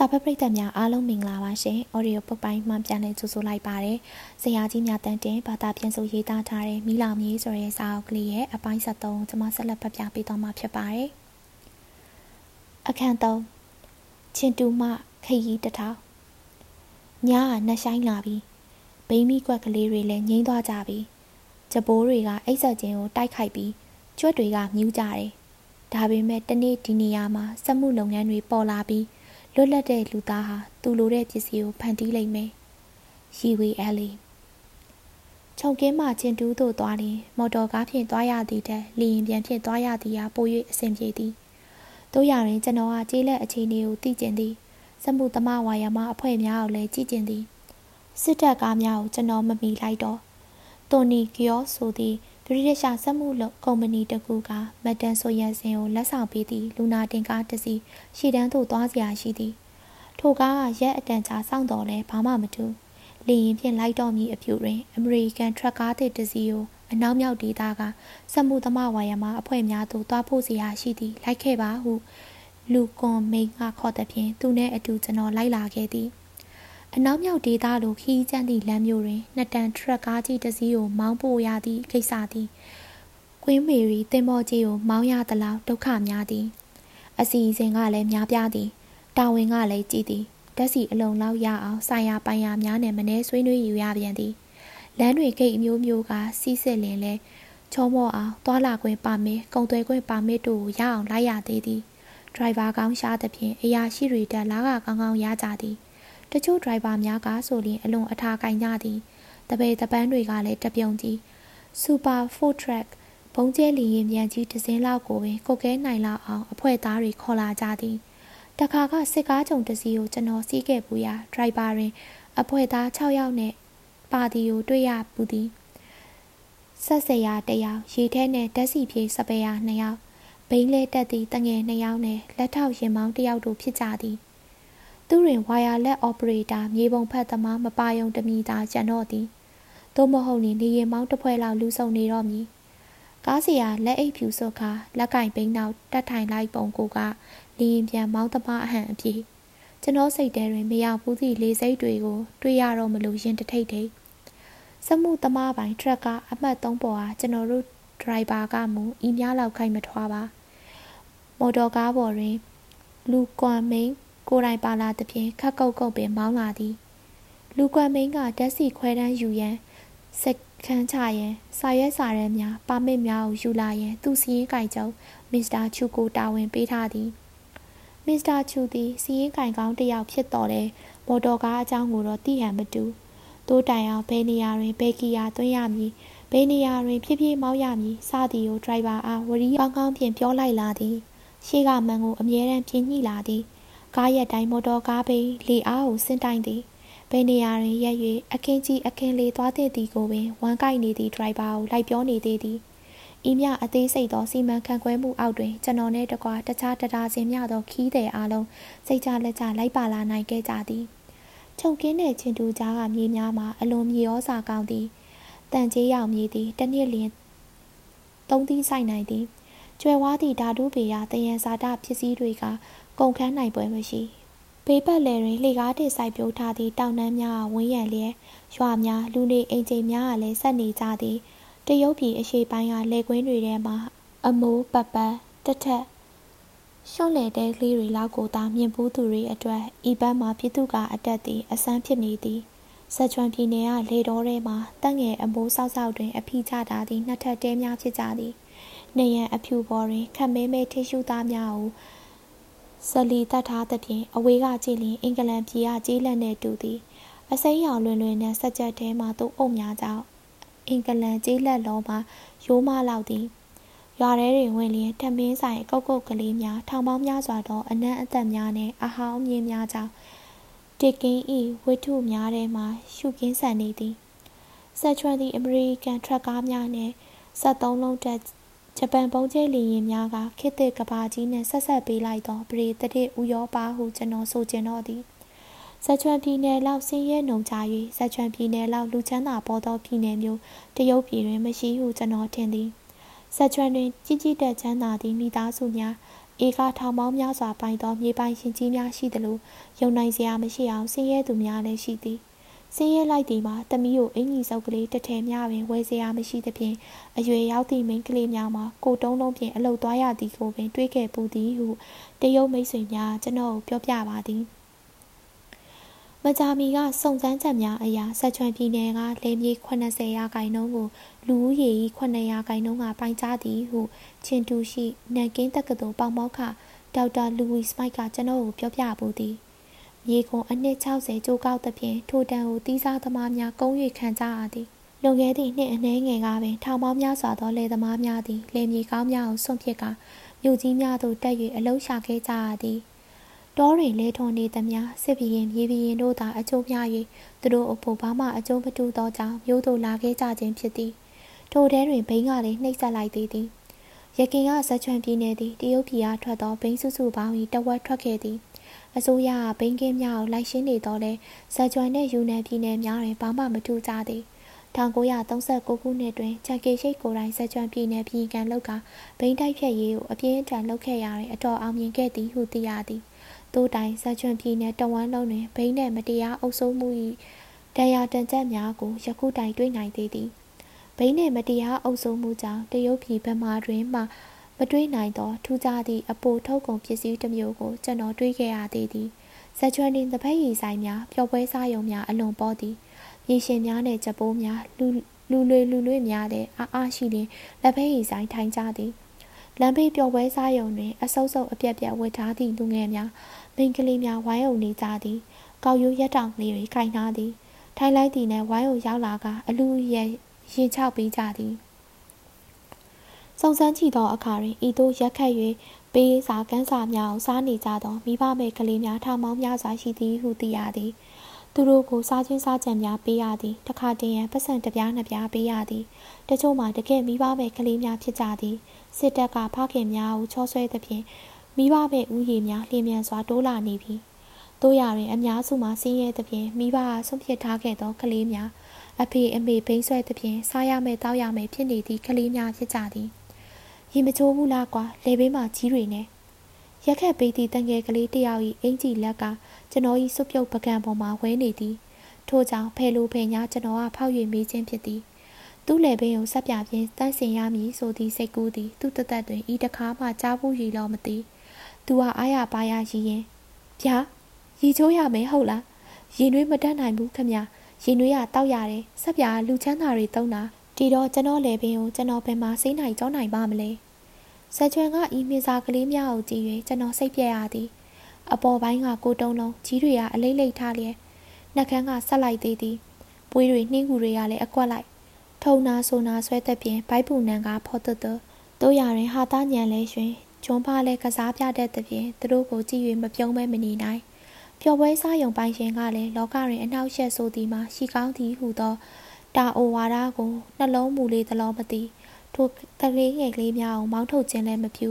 စာဖတ်ပရိသတ်များအားလုံးမင်္ဂလာပါရှင်။ Audio Book ပိုင်းမှပြန်လည်ကြိုဆိုလိုက်ပါရစေ။ဇရာကြီးများတန်တင်ဘာသာပြန်ဆိုရေးသားထားတဲ့မိလောင်မြေဆိုတဲ့စာအုပ်ကလေးရဲ့အပိုင်း73ကျွန်မဆက်လက်ဖတ်ပြပေးသွားမှာဖြစ်ပါတယ်။အခန်း3ချင်းတူမခရီးတထောင်ညကနှဆိုင်လာပြီ။ဘိန်းမီကွက်ကလေးတွေလည်းငိမ့်သွားကြပြီ။ကြဘိုးတွေကအိတ်ဆက်ခြင်းကိုတိုက်ခိုက်ပြီးကျွတ်တွေကမြူးကြတယ်။ဒါပေမဲ့တနေ့ဒီနေရာမှာစက်မှုလုပ်ငန်းတွေပေါ်လာပြီး လွတ်လပ်တဲ့လူသားဟာသူလိုတဲ့ပစ္စည်းကိုဖန်တီးလိမ့်မယ်။ရီဝေအဲလီခြုံကင်းမှချင်းတူးသို့သွားရင်မော်တော်ကားဖြင့်သွားရသည်တည်းလီရင်ပြန်ဖြင့်သွားရသည်ဟာပို၍အဆင်ပြေသည်။တို့ရရင်ကျွန်တော်ကကျေးလက်အခြေအနေကိုသိကျင်သည်။စမှုသမဝါယမအဖွဲ့များကိုလည်းကြည့်ကျင်သည်။စစ်တပ်ကားများကိုကျွန်တော်မမီလိုက်တော့။တိုနီကီယောဆိုသည် ဗြိတိရှာစက်မှုလုပ်ကုမ္ပဏီတစ်ခုကမက်တန်ဆိုရန်စင်ကိုလက်ဆောင်ပေးသည့်လူနာတင်ကားတစ်စီးရှီတန်းသို့သွားစရာရှိသည်ထိုကားကရက်အတန်ကြာစောင့်တော်လဲဘာမှမတူလေရင်ဖြင့်လိုက်တော်မီအဖြူတွင်အမေရိကန်ထရက်ကားတစ်တစ်စီးကိုအနောက်မြောက်ဒေသကစက်မှုသမားဝါယမအဖွဲ့များသို့သွားဖို့စရာရှိသည်လိုက်ခဲ့ပါဟုလူကွန်မိန်ကခေါ်တဲ့ဖြင့်သူနှင့်အတူကျွန်တော်လိုက်လာခဲ့သည် အနောက်မြောက်ဒေသလိုခီးကျန်းသည့်လမ်းမျိုးတွင်နှစ်တန်ထရက်ကားကြီးတစ်စီးကိုမောင်းပို့ရသည့်ကိစ္စသည်ကွင်းမေရီတင်မော်ကြီးကိုမောင်းရသလောက်ဒုက္ခများသည်အစီအစဉ်ကလည်းများပြားသည်တာဝန်ကလည်းကြီးသည်တက်စီအလုံးလောက်ရအောင်ဆိုင်ရာပိုင်ရာများနဲ့မနှဲဆွေးနွေးယူရပြန်သည်လမ်းတွေဂိတ်အမျိုးမျိုးကစီးစစ်လင်လဲချောမော့အောင်သွာလာခွင့်ပါမစ်ကုံသွဲခွင့်ပါမစ်တို့ကိုရအောင်လိုက်ရသေးသည်ဒရိုင်ဘာကောင်းရှားသဖြင့်အရာရှိတွေတက်လာကကောင်းကောင်းရကြသည် တချို့ဒရိုင်ဘာများကဆိုရင်အလွန်အထာကင်ကြသည်တပည့်တပန်းတွေကလည်းတပြုံကြီးစူပါဖိုထရက်ဘုံကျဲလီရင်မြန်ကြီးတစ်စင်းလောက်ကိုပင်ကိုကဲနိုင်လောက်အောင်အဖွဲ့သားတွေခေါ်လာကြသည်တခါကစစ်ကားကြုံတစီကိုကျွန်တော်စီးခဲ့ပူရာဒရိုက်ဘာတွင်အဖွဲ့သား6ယောက်နဲ့ပါတီကိုတွေ့ရပူသည်ဆက်စရာတယောက်ရေထဲနဲ့တက်စီပြေးစပယ်ယာ2ယောက်ဘိန်းလဲတက်သည့်တငယ်2ယောက်နဲ့လက်ထောက်ရင်မောင်း1ယောက်တို့ဖြစ်ကြသည် သူတွင်ဝါယာလက်အော်ပရေတာမြေပုံဖက်သမားမပါယုံတမီသာကျန်တော့သည်သို့မဟုတ်ရင်နေရင်မောင်းတစ်ဖွဲလောက်လူဆုံနေတော့မည်ကားစီယာလက်အိတ်ဖြူစော့ခါလက်ကင်ဘိန်းနောက်တက်ထိုင်လိုက်ပုံကိုကလင်းပြန်မောင်းသမားအဟန်အပြေကျွန်တော်စိတ်ထဲတွင်မရောက်ဘူးသည့်လေစိတ်တွေကို တွေ့ရတော့မလို့ရင်တထိတ်ထိတ်စမှုသမားပိုင်ထရက်ကအမှတ်3ပေါ်ဟာကျွန်တော်တို့ဒရိုင်ဘာကမူဤများလောက်ခိုင်မထွားပါမော်တော်ကားပေါ်တွင်လူကွန်မိန် ကိုယ်တိုင်ပါလာသဖြင့်ခက်ကုတ်ကုတ်ပင်မောင်းလာသည်လူကွန်မိန်ကဓာတ်စီခွဲတန်းယူရန်စက်ခန်းချရန်စာရွက်စာတမ်းများပါမစ်များကိုယူလာရန်သူစီရင်ကြိုင်ကျောင်းမစ္စတာချူကိုတာဝန်ပေးထားသည်မစ္စတာချူသည်စီရင်ကြိုင်ကောင်းတစ်ယောက်ဖြစ်တော်လဲမော်တော်ကားအကြောင်းကိုတော့သိဟန်မတူတိုးတိုင်အောင်ဘယ်နေရာတွင်ဘယ်ကီယာသွင်းရမည်ဘယ်နေရာတွင်ဖြည်းဖြည်းမောင်းရမည်စသည်ကိုဒရိုင်ဘာအားဝရီကောင်းကောင်းဖြင့်ပြောလိုက်လာသည်ရှေ့ကမှန်ကိုအမြဲတမ်းပြင်းညှိလာသည် ကားရက်တိုင်းမော်တော်ကားပိန်လေအားကိုဆင်းတိုင်သည်ဘယ်နေရာတွင်ရက်၍အခင်းကြီးအခင်းလေးသွားတဲ့သည်ကိုပင်ဝမ်းကိုက်နေသည့်ဒရိုင်ဘာကိုလိုက်ပြောနေသေးသည်ဤမြအသေးစိတ်သောစီမံခန့်ခွဲမှုအောက်တွင်ကျွန်တော်နှင့်တကွာတခြားတဒါစင်မြသောခီးသည်အလုံးစိတ်ကြလက်ကြလိုက်ပါလာနိုင်ခဲ့ကြသည်ခြုံကင်းတဲ့ချင်းတူကြားကမြေများမှာအလွန်မြေဩစာကောင်းသည်တန်ကြေးရောက်မြေသည်တနည်းလျင်သုံးသီးဆိုင်နိုင်သည်ကျွဲဝါးသည့်ဓာတုပေရာတယံဇာတဖြစ်စည်းတွေက ကုန်ခန်းနိုင်ပွဲမရှိဘေးပတ်လယ်တွင်လှေကားတစ်စိုက်ပျိုးထားသည့်တောင်တန်းများဝန်းရံလျက်ရွာများလူနေအိမ်ချိန်များကလည်းဆက်နေကြသည်တရုတ်ပြည်အရှေ့ပိုင်းကလယ်ကွင်းတွေထဲမှာအမိုးပတ်ပတ်တက်ထက်ရှွန့်လေတဲ့ကလေးတွေလောက်ကိုသာမြင်ဘူးသူတွေအတွက်ဤဘက်မှာပြည်သူကအတက်သည်အဆန်းဖြစ်နေသည်ဆက်ချွန်ပြည်နယ်ကလေတော်ထဲမှာတက်ငယ်အမိုးဆောက်ဆောက်တွင်အဖိချထားသည့်နှစ်ထပ်တဲများဖြစ်ကြသည်နေရန်အဖြူပေါ်တွင်ခက်မဲမဲထိရှူသားများကို ဇလီတတ်ထားသဖြင့်အဝေးကကြည့်လျင်အင်္ဂလန်ပြည်ကကြီးလက်နှင့်တူသည်အစိမ်းရောင်လွင်လွင်နဲ့စက်ကြက်ထဲမှသို့အုပ်များကြောင်းအင်္ဂလန်ကြီးလက်လုံးမှာရိုးမလောက်သည်ရွာထဲတွင်ဝင်လျင်ထမင်းဆိုင်ကုတ်ကုတ်ကလေးများထောင်ပေါင်းများစွာသောအနံ့အသက်များနှင့်အဟောင်းမြင်းများကြောင့်တစ်ကင်းဤဝိထုများထဲမှရှုကင်းဆန်နေသည်ဆက်ချွန်သည့်အမေရိကန်ထရက်ကားများနှင့်73လုံးတက် ဂျပန်ပုံကျဲလီရင်များကခေတ်သစ်ကဘာကြီးနှင့်ဆက်ဆက်ပေးလိုက်သောပရိသတိဥရောပါဟုကျွန်တော်ဆိုကျင်တော့သည်ဇက်ချွန်ပြည်နယ်လောက်ဆင်းရဲနှုံချ၍ဇက်ချွန်ပြည်နယ်လောက်လူချမ်းသာပေါ်သောပြည်နယ်မျိုးတရုတ်ပြည်တွင်မရှိဟုကျွန်တော်ထင်သည်ဇက်ချွန်တွင်ကြီးကြီးတက်ချမ်းသာသည့်မိသားစုများဧကထောင်ပေါင်းများစွာပိုင်သောမြေပိုင်ရှင်ကြီးများရှိသလိုယုံနိုင်စရာမရှိအောင်ဆင်းရဲသူများလည်းရှိသည် ဆင်းရဲလိုက်သည်မှာတမီးကိုအင်ကြီးစုပ်ကလေးတစ်ထည်များပင်ဝယ်စရာမရှိသဖြင့်အရွယ်ရောက်သည့်မိန်းကလေးများမှာကိုတုံးလုံးဖြင့်အလုတ်သွားရသည်ကိုပင်တွေးခဲ့ပူသည်ဟုတရုတ်မိတ်ဆွေများကျွန်တော်ပြောပြပါသည်မကြာမီကစုံစမ်းချက်များအရာဆက်ချွန်ပြည်နယ်ကလေမြေ80ရာခိုင်နှုန်းကိုလူဦးရေ၏900ရာခိုင်နှုန်းကပိုင်ကြသည်ဟုချင်းတူရှိနန်ကင်းတက္ကသိုလ်ပေါမောက်ခဒေါက်တာလူဝီစမိုက်ကကျွန်တော်ကိုပြောပြပူသည် မြေကွန်အနှစ်60ကျိုးကောက်သဖြင့်ထိုတန်ကိုတီးစားသမားများကုန်း၍ခံကြရသည်လွန်ခဲ့သည့်နှစ်အနည်းငယ်ကပင်ထောင်ပေါင်းများစွာသောလယ်သမားများသည်လယ်မြေကောင်းများကိုဆွန့်ပစ်ကာမြို့ကြီးများသို့တက်၍အလုံးရှာခဲ့ကြရသည်တောတွင်လဲထွန်နေသမျှစစ်ဘီရင်မြေဘီရင်တို့သာအကျိုးများ၍သူတို့အဖို့ဘာမှအကျိုးမတူသောကြောင့်မြို့သို့လာခဲ့ကြခြင်းဖြစ်သည်ထိုထဲတွင်ဘိန်းကလည်းနှိပ်စက်လိုက်သေးသည်ရခင်ကဇက်ချွန်ပြည်နယ်သည်တရုတ်ပြည်အားထွက်သောဘိန်းစုစုပေါင်း၏တဝက်ထွက်ခဲ့သည် အစိုးရကဘိန်းကင်းများကိုလိုက်ရှင်းနေတော့လဲဇက်ချွန်နှင့်ယူနန်ပြည်နယ်များတွင်ဘာမှမထူးကြသည်1939ခုနှစ်တွင်ချန်ကေရှိတ်ကိုယ်တိုင်ဇက်ချွန်ပြည်နယ်ပြည်ကံလောက်ကဘိန်းတိုက်ဖြတ်ရေးကိုအပြင်းအထန်လုပ်ခဲ့ရတဲ့အတော်အောင်မြင်ခဲ့သည်ဟုသိရသည်သို့တိုင်ဇက်ချွန်ပြည်နယ်တဝမ်းလုံးတွင်ဘိန်းနှင့်မတရားအုပ်စိုးမှု၏တရားတန်ချက်များကိုယခုတိုင်တွေ့နိုင်သေးသည်ဘိန်းနှင့်မတရားအုပ်စိုးမှုကြောင့်တရုတ်ပြည်ဗမာတွင်မှ မတွေးနိုင်သောထူးခြားသည့်အပိုထုတ်ကုန်ပစ္စည်းတစ်မျိုးကိုကျွန်တော်တွေးခဲ့ရသေးသည်ဇက်ချွန်တွင်တပတ်ရည်ဆိုင်များပျော်ပွဲစားရုံများအလွန်ပေါ်သည်ရေရှင်များနှင့်ကြပိုးများလူလူလွေလူလွေများတဲ့အားအားရှိရင်လက်ဖက်ရည်ဆိုင်ထိုင်ကြသည်လမ်းဘေးပျော်ပွဲစားရုံတွင်အဆုပ်ဆုပ်အပြက်ပြက်ဝတ်ထားသည့်လူငယ်များမိန်းကလေးများဝိုင်းအုံနေကြသည်ကောက်ရိုးရက်တောင်လေးတွေခိုင်ထားသည်ထိုင်လိုက်သည်နှင့်ဝိုင်းအုံရောက်လာကအလူရဲ့ရင်ချောက်ပေးကြသည် စုံစမ်းကြည့်သောအခါတွင်ဤသို့ရက်ခတ်၍ပေးစာကန်းစာများကိုစားနေကြသောမိဘမဲ့ကလေးများထောင်ပေါင်းများစွာရှိသည်ဟုသိရသည်သူတို့ကိုစားချင်းစားကြံများပေးရသည်တခါတည်းရန်ပတ်စံတပြားနှစ်ပြားပေးရသည်တချို့မှာတကယ်မိဘမဲ့ကလေးများဖြစ်ကြသည်စစ်တပ်ကဖခင်များကိုချောဆွဲသဖြင့်မိဘမဲ့ဦးရေများလျင်မြန်စွာတိုးလာနေပြီတို့ရတွင်အများစုမှာဆင်းရဲသဖြင့်မိဘကဆုံးဖြတ်ထားခဲ့သောကလေးများအဖေအမေဘိန်းဆွဲသဖြင့်စားရမယ်တောက်ရမယ်ဖြစ်နေသည့်ကလေးများဖြစ်ကြသည် ရင်မချိုးဘူးလားကွာလေဘေးမှာကြီးတွေနဲ့ရက်ခက်ပေးသည့်တန်ငယ်ကလေးတယောက်၏အင်ကြီးလက်ကကျွန်တော်၏စွပ်ပြုတ်ပကံပေါ်မှာဝဲနေသည်ထို့ကြောင့်ဖယ်လိုဖယ်ညာကျွန်တော်ကဖောက်၍မေးခြင်းဖြစ်သည်သူ့လေပင်ကိုဆက်ပြပြင်းတန့်စင်ရမည်ဆိုသည့်စိတ်ကူးသည်သူ့တသက်တွင်ဤတခါမှကြားဘူးရီတော့မသိသူဟာအားရပါရရည်ရင်ဗျာရီချိုးရမယ်ဟုတ်လားရင်တွေးမတတ်နိုင်ဘူးခမရင်တွေးကတောက်ရတယ်ဆက်ပြလူချမ်းသာတွေတုံးတာ ဒီတော့ကျွန်တော်လေပင်ကိုကျွန်တော်ဘယ်မှာစိမ့်နိုင်ကြောင်းနိုင်ပါမလဲဆက်ချွန်ကဤမြေစာကလေးများကိုကြည့်၍ကျွန်တော်စိတ်ပြက်ရသည်အပေါ်ပိုင်းကကိုတုံးလုံးကြီးတွေကအလိမ့်လိမ့်ထားလျက်နှက်ခမ်းကဆက်လိုက်သေးသည်ပွေးတွေနှင်းကူတွေကလည်းအကွက်လိုက်ထုံနာဆိုနာဆွဲသက်ပြင်ဘိုက်ပူနံကဖော်တတ်တို့ရရင်ဟာသားညံလဲရွှင်ကျွန်းပါလဲကစားပြတတ်တဲ့ပြင်သူတို့ကိုကြည့်၍မပြုံးမဲမနေနိုင်ပျော်ပွဲစားယုံပိုင်ရှင်ကလည်းလောကတွင်အနှောက်အယှက်ဆိုသည်မှာရှိကောင်းသည်ဟုသော တာအိုဝါဒကိုနှလုံးမူလေးသလောမသိထိုကလေးငယ်ကလေးများကိုမောင်းထုတ်ခြင်းလည်းမပြု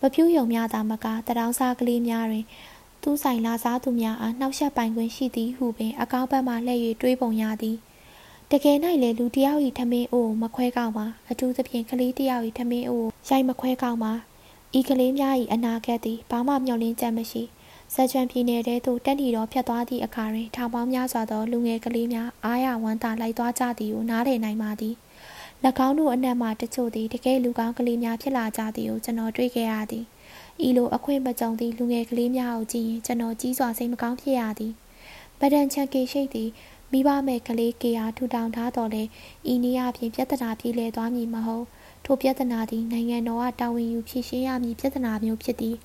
မပြုယုံများသာမကတရောင်းစားကလေးများတွင်သူ့ဆိုင်လာစားသူများအားနှောက်ယှက်ပိုင်ခွင့်ရှိသည်ဟုပင်အကောင်းဘက်မှလှည့်၍တွေးပုံရသည်တကယ်၌လေလူတယောက်၏ထမင်းအိုးမခွဲကောက်ပါအထူးသဖြင့်ကလေးတယောက်၏ထမင်းအိုးရိုက်မခွဲကောက်ပါဤကလေးများ၏အနာဂတ်သည်ဘာမှမျှော်လင့်ချက်မရှိ ဇက်ချွန်ပြည်နယ်ထဲသို့တက်တီတော်ဖြတ်သွားသည့်အခါတွင်ထောင်ပေါင်းများစွာသောလူငယ်ကလေးများအားရဝမ်းသာလိုက်သွားကြသည်ကိုနားလည်နိုင်ပါသည်၎င်းတို့အနက်မှတချို့သည်တကယ်လူကောင်းကလေးများဖြစ်လာကြသည်ကိုကျွန်တော်တွေ့ခဲ့ရသည်ဤလိုအခွင့်မကြုံသည့်လူငယ်ကလေးများကိုကြည့်ရင်ကျွန်တော်ကြီးစွာစိတ်မကောင်းဖြစ်ရသည်ပဒန်ချန်ကေရှိတ်သည်မိဘမဲ့ကလေးကေအားထူထောင်ထားတော်လဲဤနည်းအားဖြင့်ပြဿနာပြေလည်သွားမည်မဟုတ်ထိုပြဿနာသည်နိုင်ငံတော်ကတာဝန်ယူဖြေရှင်းရမည်ပြဿနာမျိုးဖြစ်သည်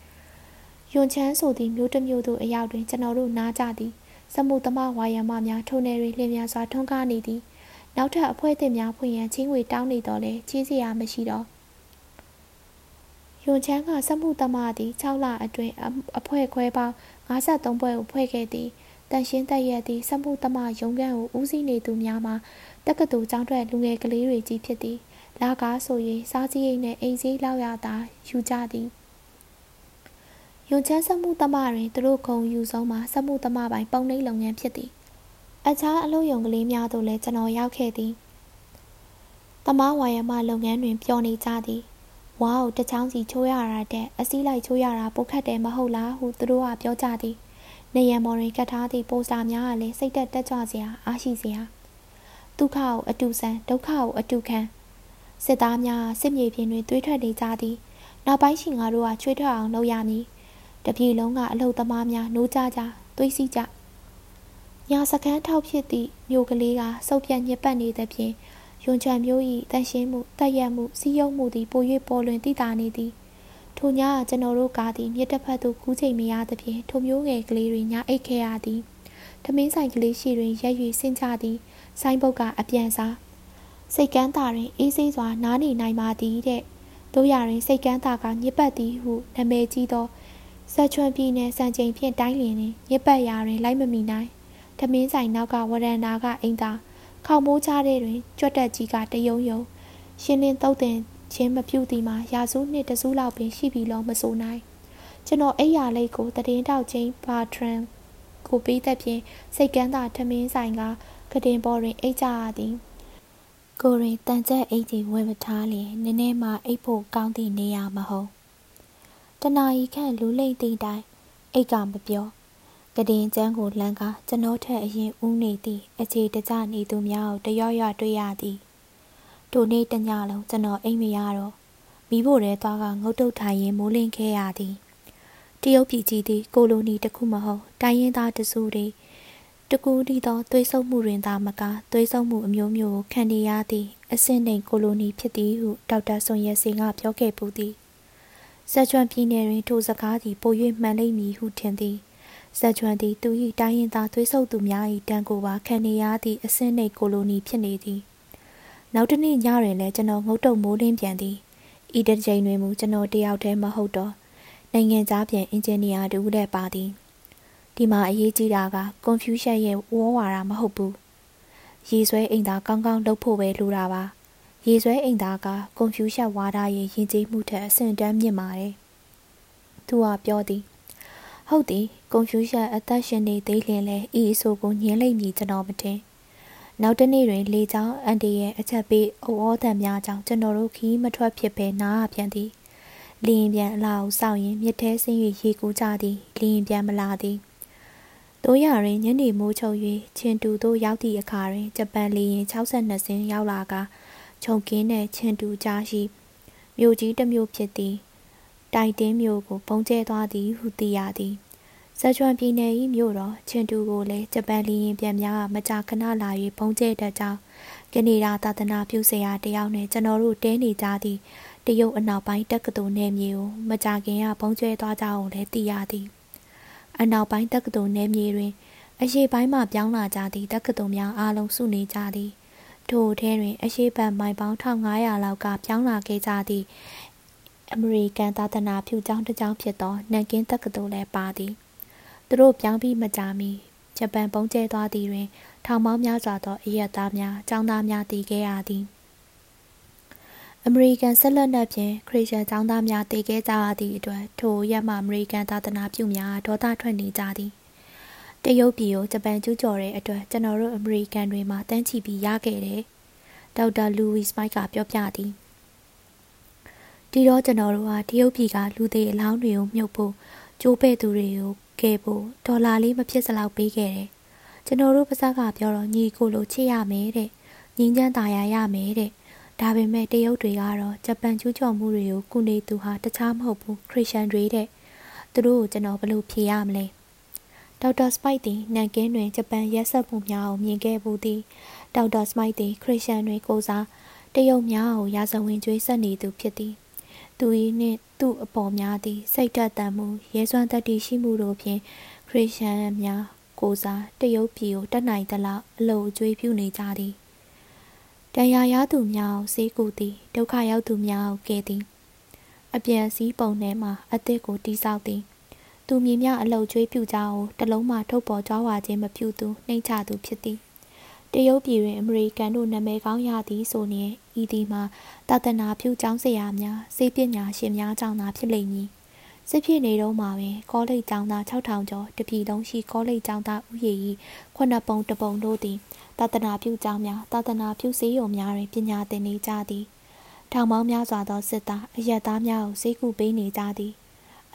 ယွန်ချမ်းဆိုသည့်မျိုးတစ်မျိုးသို့အရောက်တွင်ကျွန်တော်တို့နားကြသည်စမှုသမဝါယမများထုံနယ်တွင်လျင်များစွာထွန်းကားနေသည်နောက်ထပ်အဖွဲ့အသစ်များဖွင့်ရန်ချင်းဝေတောင်းနေတော့လဲကြီးစရာမရှိတော့ယွန်ချမ်းကစမှုသမသည်6လအတွင်းအဖွဲ့ခွဲပေါင်း53ပွဲကိုဖွဲ့ခဲ့သည်တန်ရှင်းသက်ရက်သည်စမှုသမရုံးခန်းကိုဦးစီးနေသူများမှာတက္ကသိုလ်ကျောင်းထွက်လူငယ်ကလေးတွေကြီးဖြစ်သည်လာကားဆိုရင်စားစည်းရိတ်နဲ့အိမ်စည်းလောက်ရတာယူကြသည် ယွန်ချမ်းစမှုသမတွင်သူတို့ခုံယူဆုံးမှာစမှုသမပိုင်ပုံနှိပ်လုပ်ငန်းဖြစ်သည်အခြားအလုပ်ရုံကလေးများသို့လည်းကျွန်တော်ရောက်ခဲ့သည်တမဝါယမလုပ်ငန်းတွင်ပျော်နေကြသည်ဝါးကိုတချောင်းစီချိုးရတာတဲ့အစည်းလိုက်ချိုးရတာပိုခတ်တယ်မဟုတ်လားဟုသူတို့ကပြောကြသည်နေရံမော်တွင်ကတ်ထားသည့်ပိုစတာများကလည်းစိတ်သက်တက်ကြွစရာအားရှိစရာဒုက္ခကိုအတူဆန်ဒုက္ခကိုအတူခံစစ်သားများစစ်မြေပြင်တွင်သွေးထွက်နေကြသည်နောက်ပိုင်းရှင်ငါတို့ကချွေးထွက်အောင်လုပ်ရမည် တပြည်လုံးကအလုတ်သမားများနိုးကြကြသွေးစီကြညာစကန်းထောက်ဖြစ်သည့်မြို့ကလေးကစုပ်ပြတ်ညစ်ပတ်နေသဖြင့်ယွန်ချံမျိုး၏တန်ရှင်းမှုတက်ရက်မှုစီးရုံမှုသည်ပို၍ပေါ်လွင်သိတာနေသည်ထိုညကကျွန်တော်တို့ကားသည်မြစ်တစ်ဖက်သို့ကူးချိန်မရသဖြင့်ထိုမျိုးငယ်ကလေးတွေညအိတ်ခဲ့ရသည်ထမင်းဆိုင်ကလေးရှိတွင်ရက်၍ဆင်းကြသည်ဆိုင်းပုတ်ကအပြန်စားစိတ်ကန်းသာတွင်အေးဆေးစွာနားနေနိုင်ပါသည်တဲ့တို့ရရင်စိတ်ကန်းသာကညစ်ပတ်သည်ဟုနာမည်ကြီးသော ဆက်ချွန်ပြည်နယ်စံချိန်ဖြင့်တိုင်းလင်းနှင့်ညစ်ပတ်ရာတွင်လိုက်မမီနိုင်ထမင်းဆိုင်နောက်ကဝရန်နာကအိမ်သာခေါမိုးချတဲ့တွင်ကြွက်တက်ကြီးကတယုံယုံရှင်းလင်းတုတ်တင်ချင်းမပြုတ်သည်မှာရာစုနှစ်တစုလောက်ပင်ရှိပြီလို့မဆိုနိုင်ကျွန်တော်အိယာလိတ်ကိုတည်င်းတောက်ချင်းပါထရန်ကိုပေးတဲ့ဖြင့်စိတ်ကန်းသာထမင်းဆိုင်ကကတင်ပေါ်တွင်အိတ်ကြရသည်ကိုရင်တန်ချက်အိတ်ကြီးဝယ်မထားလျင်နည်းနည်းမှအိတ်ဖို့ကောင်းသည့်နေရာမဟုတ် တနာရီခန့်လူလိမ့်သည့်တိုင်အိတ်ကမပြောကတင်ကျန်းကိုလမ်းကကျွန်တော်ထက်အရင်ဦးနေသည့်အခြေတကျနေသူများကိုတရွရွတွေ့ရသည်ထိုနေ့တညလုံးကျွန်တော်အိမ်မရတော့မိဖို့ရဲသွားကငုတ်တုတ်ထိုင်ရင်မိုးလင်းခဲ့ရသည်တရုတ်ပြည်ကြီးသည်ကိုလိုနီတစ်ခုမဟုတ်တိုင်းရင်းသားတစုတွေတကူးသီသောသွေးဆုံမှုတွင်သာမကသွေးဆုံမှုအမျိုးမျိုးကိုခံနေရသည့်အဆင့်နှိမ်ကိုလိုနီဖြစ်သည်ဟုဒေါက်တာဆွန်ရဲစင်ကပြောခဲ့ပူသည် ဇက်ချွန်ပြည်နယ်တွင်ထိုစကားသည်ပို၍မှန်လိမ့်မည်ဟုထင်သည်ဇက်ချွန်သည်သူ၏တိုင်းရင်းသားသွေးဆုံသူများ၏တန်ကိုပါခံနေရသည့်အဆင့်နှိမ်ကိုလိုနီဖြစ်နေသည်နောက်တစ်နေ့ညတွင်လည်းကျွန်တော်ငုတ်တုံမိုးလင်းပြန်သည်ဤတစ်ချိန်တွင်မူကျွန်တော်တယောက်တည်းမဟုတ်တော့နိုင်ငံသားပြန်အင်ဂျင်နီယာတူလည်းပါသည်ဒီမှာအရေးကြီးတာကကွန်ဖျူးရှက်ရဲ့ဝေါ်ဝါတာမဟုတ်ဘူးရေဆွဲအိမ်သာကောင်းကောင်းလုပ်ဖို့ပဲလိုတာပါ ရေဆွဲအိမ်သာကကွန်ဖျူးရှက်ဝါဒရဲ့ယဉ်ကျေးမှုထက်အဆင့်တန်းမြင့်ပါတယ်သူကပြောသည်ဟုတ်သည်ကွန်ဖျူးရှက်အသက်ရှင်နေသေးလျင်လဲဤအဆိုကိုညင်းလိမ့်မည်ကျွန်တော်မတင်နောက်တနေ့တွင်လေကြောင်းအန်တီရဲ့အချက်ပေးအဝေါ်တန်များကြောင့်ကျွန်တော်တို့ခီးမထွက်ဖြစ်ပဲနားအပြန်သည်လင်းပြန်အလားကိုစောင့်ရင်မြစ်ထဲဆင်း၍ရေကူးကြသည်လင်းပြန်မလာသည်တို့ရရင်ညနေမိုးချုပ်၍ချင်းတူတို့ရောက်သည့်အခါတွင်ဂျပန်လေယာဉ်62စင်းရောက်လာက ခြုံကင်းတဲ့ချင်းတူကြားရှိမြို့ကြီးတစ်မြို့ဖြစ်သည်တိုင်တင်းမြို့ကိုပုံကျဲသွားသည်ဟုသိရသည်ဇက်ချွန်ပြည်နယ်၏မြို့တော်ချင်းတူကိုလည်းဂျပန်လေယာဉ်ပြန်များမကြာခဏလာ၍ပုံကျဲတတ်ကြောင်းကနေဒါသာသနာပြုဆရာတယောက်နဲ့ကျွန်တော်တို့တဲနေကြသည့်တရုတ်အနောက်ပိုင်းတက္ကသိုလ်နယ်မြေကိုမကြာခင်ကပုံကျဲသွားကြအောင်လည်းသိရသည်။အနောက်ပိုင်းတက္ကသိုလ်နယ်မြေတွင်အရှိပိုင်းမှပြောင်းလာကြသည့်တက္ကသိုလ်များအားလုံးစုနေကြသည် ထိုထဲတွင်အရှိဘက်မိုင်ပေါင်း1500လောက်ကပြောင်းလာခဲ့ကြသည့်အမေရိကန်သာသနာပြုကျောင်းတစ်ကျောင်းဖြစ်သောနန်ကင်းတက္ကသိုလ်လည်းပါသည်သူတို့ပြောင်းပြီးမကြာမီဂျပန်ပုံကျဲသွားသည်တွင် ထောင်ပေါင်းများစွာသောအရက်သားများကျောင်းသားများတည်ခဲ့ရသည်အမေရိကန်ဆက်လက်နက်ဖြင့်ခရစ်ယာန်ကျောင်းသားများတည်ခဲ့ကြရသည့်အတွက်ထိုရက်မှအမေရိကန်သာသနာပြုများဒေါသထွက်နေကြသည် တရုတ်ပြည်ကိုဂျပန်ကျူးကျော်တဲ့အတွက်ကျွန်တော်တို့အမေရိကန်တွေမှာတန်းချီပြီးရခဲ့တယ်ဒေါက်တာလူဝီစမိုက်ကပြောပြသည်ဒီတော့ကျွန်တော်တို့ဟာတရုတ်ပြည်ကလူသေးအလောင်းတွေကိုမြုပ်ဖို့ကျိုးပဲ့သူတွေကိုကယ်ဖို့ဒေါ်လာလေးမဖြစ်စလောက်ပေးခဲ့တယ်ကျွန်တော်တို့ပါစကပြောတော့ညီကိုလိုချစ်ရမယ်တဲ့ငင်းချမ်းသာရရမယ်တဲ့ဒါပေမဲ့တရုတ်တွေကတော့ဂျပန်ကျူးကျော်မှုတွေကိုကုနေသူဟာတခြားမဟုတ်ဘူးခရစ်ယာန်တွေတဲ့သူတို့ကိုကျွန်တော်ဘယ်လိုဖြေရမလဲ ဒေါက်တာစမိုက်သည်နန်ကင်းတွင်ဂျပန်ရက်ဆက်မှုများကိုမြင်ခဲ့ဘူးသည်ဒေါက်တာစမိုက်သည်ခရစ်ယာန်တွေကိုစားတရုတ်များကိုရာဇဝင်ကျွေးဆက်နေသူဖြစ်သည်သူ၏နှင့်သူ့အပေါ်များသည်စိတ်တက်တန်မှုရဲစွမ်းတတ္တိရှိမှုတို့ဖြင့်ခရစ်ယာန်များကိုစားတရုတ်ပြည်ကိုတက်နိုင်သလောက်အလို့အကျွေးပြုနေကြသည်တရားရသူများကိုစေးကူသည်ဒုက္ခရောက်သူများကိုကယ်သည်အပြန်စည်းပုံထဲမှအသစ်ကိုတိဆောက်သည် သူမြင်မြအလုတ်ကျွေးပြူကြကိုတလုံးမှထုတ်ပေါ်ကြွားဝါခြင်းမပြုသူနှိမ့်ချသူဖြစ်သည်တရုတ်ပြည်တွင်အမေရိကန်တို့နာမည်ကောင်းရသည်ဆိုရင်ဤသည်မှာတာသနာပြုကျောင်းဆရာများစေပညာရှင်များကြောင့်သာဖြစ်လိမ့်မည်စစ်ဖြစ်နေတော့မှာပင်ကောလိပ်ကျောင်းသား6000ကျော်တပြည်လုံးရှိကောလိပ်ကျောင်းသားဥယျာဉ်၏ခုနှစ်ပုံတပုံတို့သည်သာသနာပြုကျောင်းများသာသနာပြုစေယုံများတွင်ပညာသင်နေကြသည်ထောင်ပေါင်းများစွာသောစစ်သားအရက်သားများကိုဈေးကူပေးနေကြသည်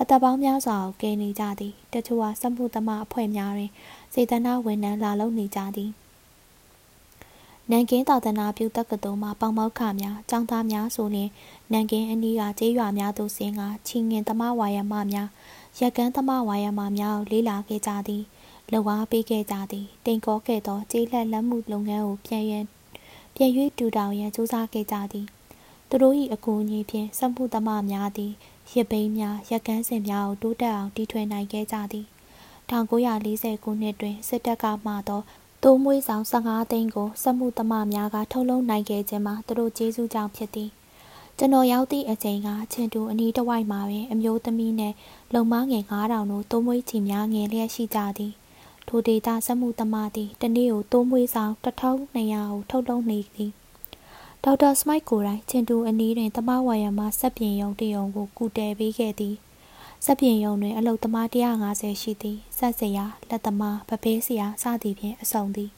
အသက်ပေါင်းများစွာကိုကယ်နေကြသည်တချို့ကစမှုသမားအဖွဲ့များတွင်စေတနာဝန်ထမ်းလာလုပ်နေကြသည်နန်ကင်းသာသနာပြုတက္ကသိုလ်မှပေါမောက်ခများကျောင်းသားများဆိုရင်နန်ကင်းအနီးကကျေးရွာများသို့ဆင်းကချီငင်သမားဝါယမများရက်ကန်းသမားဝါယမများကိုလေးလာခဲ့ကြသည်လှဝါပေးခဲ့ကြသည်တိမ်ကောခဲ့သောကျေးလက်လက်မှုလုပ်ငန်းကိုပြန်ရန်ပြန်၍တူတောင်ရန်စူးစမ်းခဲ့ကြသည်သူတို့၏အကူအညီဖြင့်စက်မှုသမားများသည် ရစ်ပိန်းများရက်ကန်းစင်များကိုတိုးတက်အောင်တီထွင်နိုင်ခဲ့ကြသည်1940ခုနှစ်တွင်စစ်တပ်ကမှသောတိုးမွေးဆောင်15သိန်းကိုစက်မှုသမားများကထုတ်လုပ်နိုင်ခဲ့ခြင်းမှာသူတို့ကျေးဇူးကြောင့်ဖြစ်သည်ကျွန်တော်ရောက်သည့်အချိန်ကချင်းတူအနီးတစ်ဝိုက်မှာပင်အမျိုးသမီးနှင့်လုံမငယ်9000တို့တိုးမွေးချီများငယ်လျက်ရှိကြသည်ထိုဒေတာစက်မှုသမားသည်တနေ့ကိုတိုးမွေးဆောင်1200ကိုထုတ်လုပ်နေသည် ဒေါက်တာစမိုက်ကိုယ်တိုင်ချင်းတူအနီးတွင်တမဝါယမစက်ပြင်ယုံတယုံကိုကူတယ်ပေးခဲ့သည်စက်ပြင်ယုံတွင်အလုတ်သမား150ရှိသည်ဆက်စရာလက်သမားပပေးစရာစသည်ဖြင့်အစုံသည်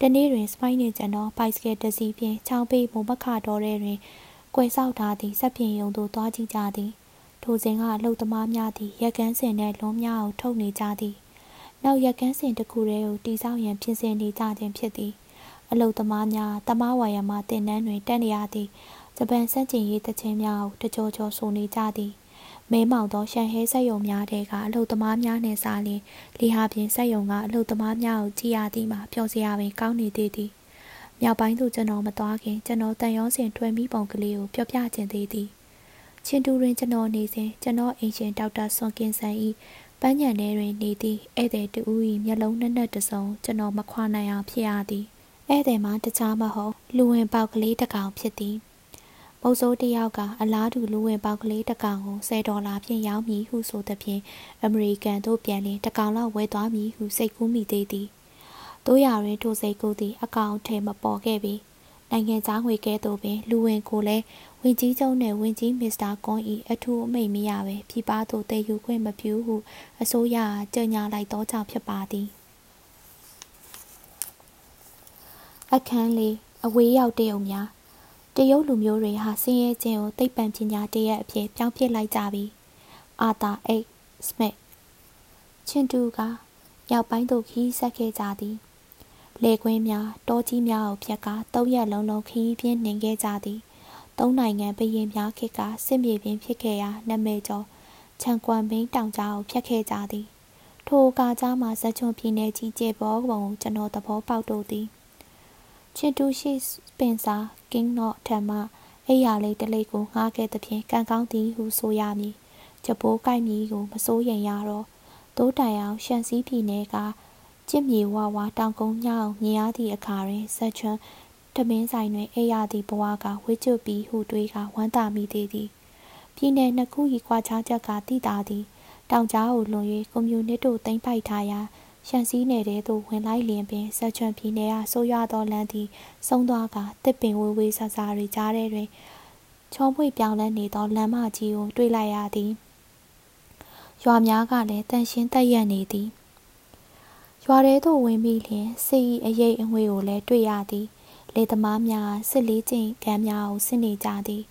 တနေ့တွင်စပိုင်းနှင့်ကျွန်တော်ဘိုက်စကယ်တစ်စီးဖြင့်ချောင်းပေးမုံမခတော်ထဲတွင်ကွယ်ဆောက်ထားသည့်စက်ပြင်ယုံသို့သွားကြည့်ကြသည်ထိုစဉ်ကအလုတ်သမားများသည်ရက်ကန်းစင်နှင့်လွန်များကိုထုတ်နေကြသည်နောက်ရက်ကန်းစင်တစ်ခုတည်းကိုတိစောက်ရန်ပြင်ဆင်နေကြခြင်းဖြစ်သည် အလုတ်သမားများတမဝါယမတင်နန်းတွင်တက်နေရသည်ဂျပန်စန့်ကျင်ရေးတခြင်းများကိုတကြောကြောဆိုနေကြသည်မဲမောင်သောရှန်ဟဲဆက်ယုံများတဲကအလုတ်သမားများနှင့်စားလျင်လီဟာပြင်ဆက်ယုံကအလုတ်သမားများကိုကြည်ရသည်မှာပျော်စရာပင်ကောင်းနေသေးသည်မြောက်ပိုင်းသို့ကျွန်တော်မသွားခင်ကျွန်တော်တန်ရောစင်ထွေမိပုံကလေးကိုပြောပြခြင်းသေးသည်ချင်းတူတွင်ကျွန်တော်နေစဉ်ကျွန်တော်အင်ရှင်ဒေါက်တာဆွန်ကင်ဆန်၏ပန်းညံထဲတွင်နေသည့်ဧည့်သည်တူ၏မျက်လုံးနှက်နှက်တစုံကျွန်တော်မခွာနိုင်အောင်ဖြစ်ရသည် ဧည့်သည်မှာတခြားမဟုတ်လူဝင်ပေါက်ကလေးတစ်ကောင်ဖြစ်သည်မုတ်ဆိုးတယောက်ကအလားတူလူဝင်ပေါက်ကလေးတစ်ကောင်ကို10ဒေါ်လာဖြင့်ရောင်းမည်ဟုဆိုသဖြင့်အမေရိကန်သို့ပြန်လင်တစ်ကောင်လောက်ဝယ်သွားမည်ဟုစိတ်ကူးမိသေးသည်တို့ရတွင်ထိုစိတ်ကူးသည်အကောင်ထဲမပေါ်ခဲ့ပြီနိုင်ငံသားငွေကဲသို့ပင်လူဝင်ကိုလည်းဝင်ကြီးချုပ်နှင့်ဝင်ကြီးမစ္စတာကွန်ဤအထူးအမိန့်မရပဲဖြီးပါသို့တည်ယူခွင့်မပြုဟုအစိုးရကြေညာလိုက်သောကြောင့်ဖြစ်ပါသည် အခန်းလေးအဝေးရောက်တရုတ်များတရုတ်လူမျိုးတွေဟာဆင်းရဲခြင်းကိုသိပ္ပံပညာတရက်အဖြစ်ပြောင်းပြလိုက်ကြပြီအာသာအိတ်စမစ်ချင်းတူကရောက်ပိုင်းသို့ခီးဆက်ခဲ့ကြသည်လေကွင်းများတောကြီးများကိုဖြတ်ကာသုံးရက်လုံးလုံးခီးပြင်းနေခဲ့ကြသည်သုံးနိုင်ငံဘရင်များခေတ်ကစစ်မြေပြင်ဖြစ်ခဲ့ရာနာမည်ကျော်ချန်ကွမ်ဘင်းတောင်ကြားကိုဖြတ်ခဲ့ကြသည်ထိုကားကြားမှာဇက်ချွန်ပြည်နယ်ကြီးကျေပေါ်ပုံကိုကျွန်တော်သဘောပေါက်တို့သည် ချစ်တူရှိပင်စာကင်းနော့ထံမှအိယာလေးတလေးကိုငှားခဲ့သဖြင့်ကံကောင်းသည်ဟုဆိုရမည်ကြပိုးကိုက်မီကိုမစိုးရင်ရတော့တိုးတိုင်အောင်ရှန်စီးပြည်နယ်ကကြစ်မြေဝါဝါတောင်ကုန်းညောင်မြင်ရသည့်အခါတွင်ဆက်ချွန်းတမင်းဆိုင်တွင်အိယာသည့်ဘဝကဝှေ့ကျွပြီးဟုတွေးကဝမ်းသာမိသေးသည်ပြည်နယ်နှစ်ခု၏ကွာခြားချက်ကတိတာသည်တောင်ကြားကိုလွန်၍ကွန်မြူနစ်တို့တင်ပိုက်ထားရာ ရှန်စည်းနယ်ထဲသို့ဝင်လိုက်လျင်ပင်ဆက်ချွန်ပြည်နယ်ကဆိုးရွားသောလမ်းသည်ဆုံးသွားကတစ်ပင်ဝေးဝေးဆဆာတွေကြားထဲတွင်ချောပွေပြောင်းလဲနေသောလမ်းမကြီးကိုတွေ့လိုက်ရသည်ရွာများကလည်းတန်ရှင်းတက်ရက်နေသည်ရွာထဲသို့ဝင်ပြီးလျင်စစ်၏အရေးအငွေကိုလည်းတွေ့ရသည်လေသမားများစစ်လေးကျင့်ကမ်းများကိုဆင်းနေကြသည်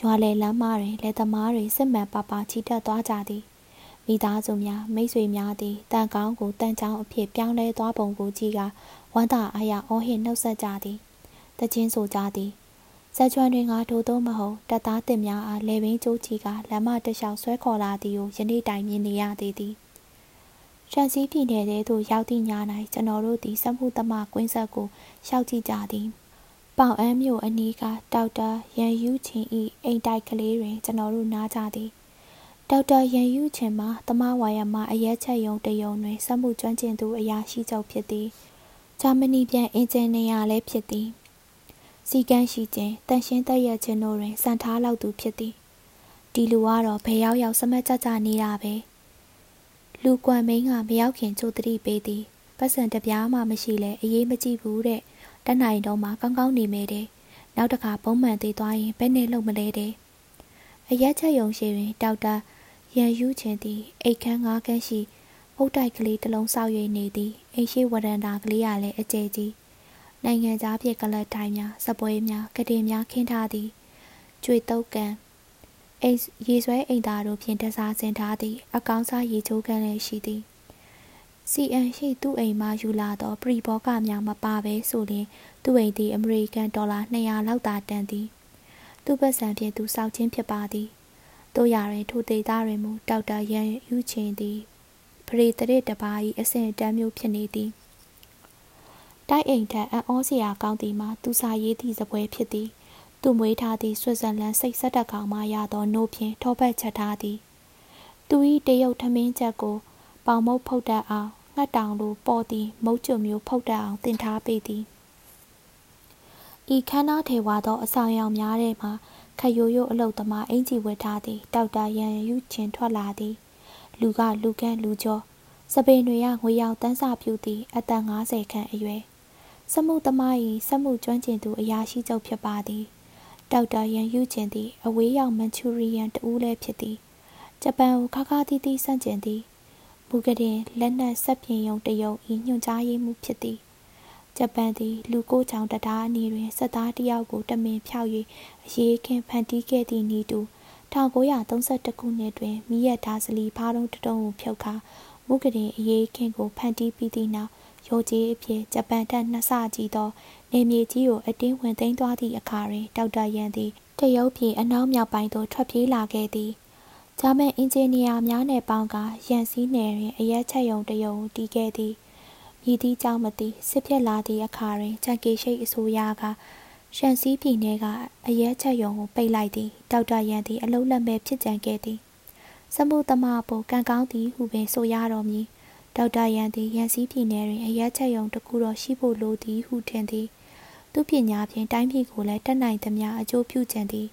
ရွာလေလမ်းမတွင်လေသမားတွေစစ်မှန်ပါပါချီတက်သွားကြသည် မိသားစုများမိတ်ဆွေများသည်တန်ကောင်းကိုတန်ချောင်းအဖြစ်ပြောင်းလဲသွားပုံကိုကြည့်ကဝမ်းသာအားရအော်ဟစ်နှုတ်ဆက်ကြသည်တချင်းဆိုကြသည်ဇက်ချွန်တွင်ကထို့သောမဟုတ်တပ်သားတင်များအားလေပင်ကျိုးချီကလမ်းမတလျှောက်ဆွဲခေါ်လာသည်ကိုယနေ့တိုင်မြင်နေရသေးသည်ရှန်စီပြည်နယ်ထဲသို့ရောက်သည့်ည၌ကျွန်တော်တို့သည်စက်မှုသမားကွင်းဆက်ကိုရှောက်ကြည့်ကြသည်ပေါင်အမ်းမြို့အနီးကဒေါက်တာရန်ယူချင်း၏အိမ်တိုက်ကလေးတွင်ကျွန်တော်တို့နားကြသည် ဒေါက်တာရန်ယူချင်းမှာတမဝါယမအရက်ချက်ယုံတယုံတွင်စက်မှုကျွမ်းကျင်သူအရာရှိချုပ်ဖြစ်သည်ဂျာမနီပြန်အင်ဂျင်နီယာလည်းဖြစ်သည်စီကန်းရှိခြင်းတန်ရှင်းသက်ရခြင်းတို့တွင်စံထားလောက်သူဖြစ်သည်ဒီလူကတော့ဘယ်ရောက်ရောက်စမတ်ကြကြနေတာပဲလူကွမ်မင်းကမရောက်ခင်ကြိုတတိပေးသည်ပတ်စံတပြားမှမရှိလဲအေးမကြည့်ဘူးတဲ့တနိုင်တော့မှကောင်းကောင်းနေမယ်တဲ့နောက်တစ်ခါပုံမှန်သေးသွားရင်ဘယ်နဲ့လုံမလဲတဲ့အရက်ချက်ယုံရှိတွင်ဒေါက်တာ ရန်ယူခြင်းသည်အိတ်ခမ်းငါးခန်းရှိအုတ်တိုက်ကလေးတစ်လုံးဆောက်၍နေသည်အိမ်ရှိဝရန်တာကလေးကလည်းအကျယ်ကြီးနိုင်ငံသားဖြစ်ကလတ်တိုင်းများစပွဲများကတင်များခင်းထားသည်ကြွေတုတ်ကန်အိမ်ရေဆွဲအိမ်သားတို့ဖြင့်တစားစင်ထားသည် အကောင်းစားရေချိုးကန်လည်းရှိသည်စီအန်ရှိသူ့အိမ်မှယူလာသောပရိဘောကများမပါဘဲဆိုရင်သူ့အိမ်သည်အမေရိကန်ဒေါ်လာ200လောက်သာတန်သည် သူ့ပတ်စံဖြင့်သူစောက်ချင်းဖြစ်ပါသည် တို့ရရင်ထိုဒေသတွင်မူဒေါက်တာရန်ယူချင်းသည်ပရိတရစ်တပါး၏အဆင့်တန်းမျိုးဖြစ်နေသည်တိုက်အိမ်ထက်အံ့ဩစရာကောင်းသည်မှာသူစာရေးသည့်စပွဲဖြစ်သည်သူမွေးထားသည့်ဆွစ်ဇာလန်စိတ်ဆက်တကောင်မှရသောနို့ဖြင့်ထောပတ်ချက်ထားသည်သူ၏တရုတ်ထမင်းချက်ကိုပေါင်မုတ်ဖုတ်တတ်အောင်ငှက်တောင်လိုပေါ်သည်မုတ်ကျွမျိုးဖုတ်တတ်အောင်တင်ထားပေသည်ဤခန်းသားထေဝါသောအဆောင်ရောင်များထဲမှ ခရိုးရိုးအလုတ်သမားအင်ကြီးဝတ်ထားသည်ဒေါက်တာရန်ယူချင်းထွက်လာသည် လူကလူကန့်လူကျော်စပင်တွေကငွေရောင်တန်းစာပြူသည်အသက်50ခန့်အရွယ်စမှုသမား၏စမှုကျွမ်းကျင်သူအရာရှိချုပ်ဖြစ်ပါသည်ဒေါက်တာရန်ယူချင်းသည်အဝေးရောက်မန်ချူရီယန်တဦးလည်းဖြစ်သည်ဂျပန်ကိုခါခါတီးတီးဆန့်ကျင်သည်မူကတင်လက်နက်ဆက်ပြင်ယုံတယုံဤညွှန်ကြားရေးမှုဖြစ်သည် ဂျပန်သည် လူကိုချောင်တတားအနီးတွင်စစ်သားတယောက်ကိုတမင်ဖြောက်၍အရေးခင်ဖန်တီးခဲ့သည့်ဤတူ1932ခုနှစ်တွင်မိရထားစလီဖားတုံးတတုံးကိုဖြုတ်ခါမုကတင်အရေးခင်ကိုဖန်တီးပြီးသည့်နောက်ရိုကြီးအဖြစ်ဂျပန်တပ်နှစ်ဆကြီးသောနေမြေကြီးကိုအတင်းဝင်သိမ်းသွားသည့်အခါတွင်ဒေါက်တာရန်သည်တရုတ်ပြည်အနောက်မြောက်ပိုင်းသို့ထွက်ပြေးလာခဲ့သည်ဂျာမန်အင်ဂျင်နီယာများနှင့်ပေါင်းကရန်စည်းနယ်တွင်အရက်ချက်ယုံတယုံတည်ခဲ့သည် မြည်သည့်ကြောင့်မသိစစ်ဖြစ်လာသည့်အခါတွင်ချန်ကေရှိတ်အစိုးရကရှန်စီးပြည်နယ်ကအရက်ချက်ယုံကိုပိတ်လိုက်သည်ဒေါက်တာရန်သည်အလုံးလက်မဲ့ဖြစ်ကြံခဲ့သည်စမှုသမားပေါ်ကံကောင်းသည်ဟုပင်ဆိုရတော်မူဒေါက်တာရန်သည်ရန်စီးပြည်နယ်တွင်အရက်ချက်ယုံတစ်ခုတော့ရှိဖို့လိုသည်ဟုထင်သည်သူပညာဖြင့်တိုင်းပြည်ကိုလည်းတက်နိုင်သမျှအကျိုးပြုကြံသည်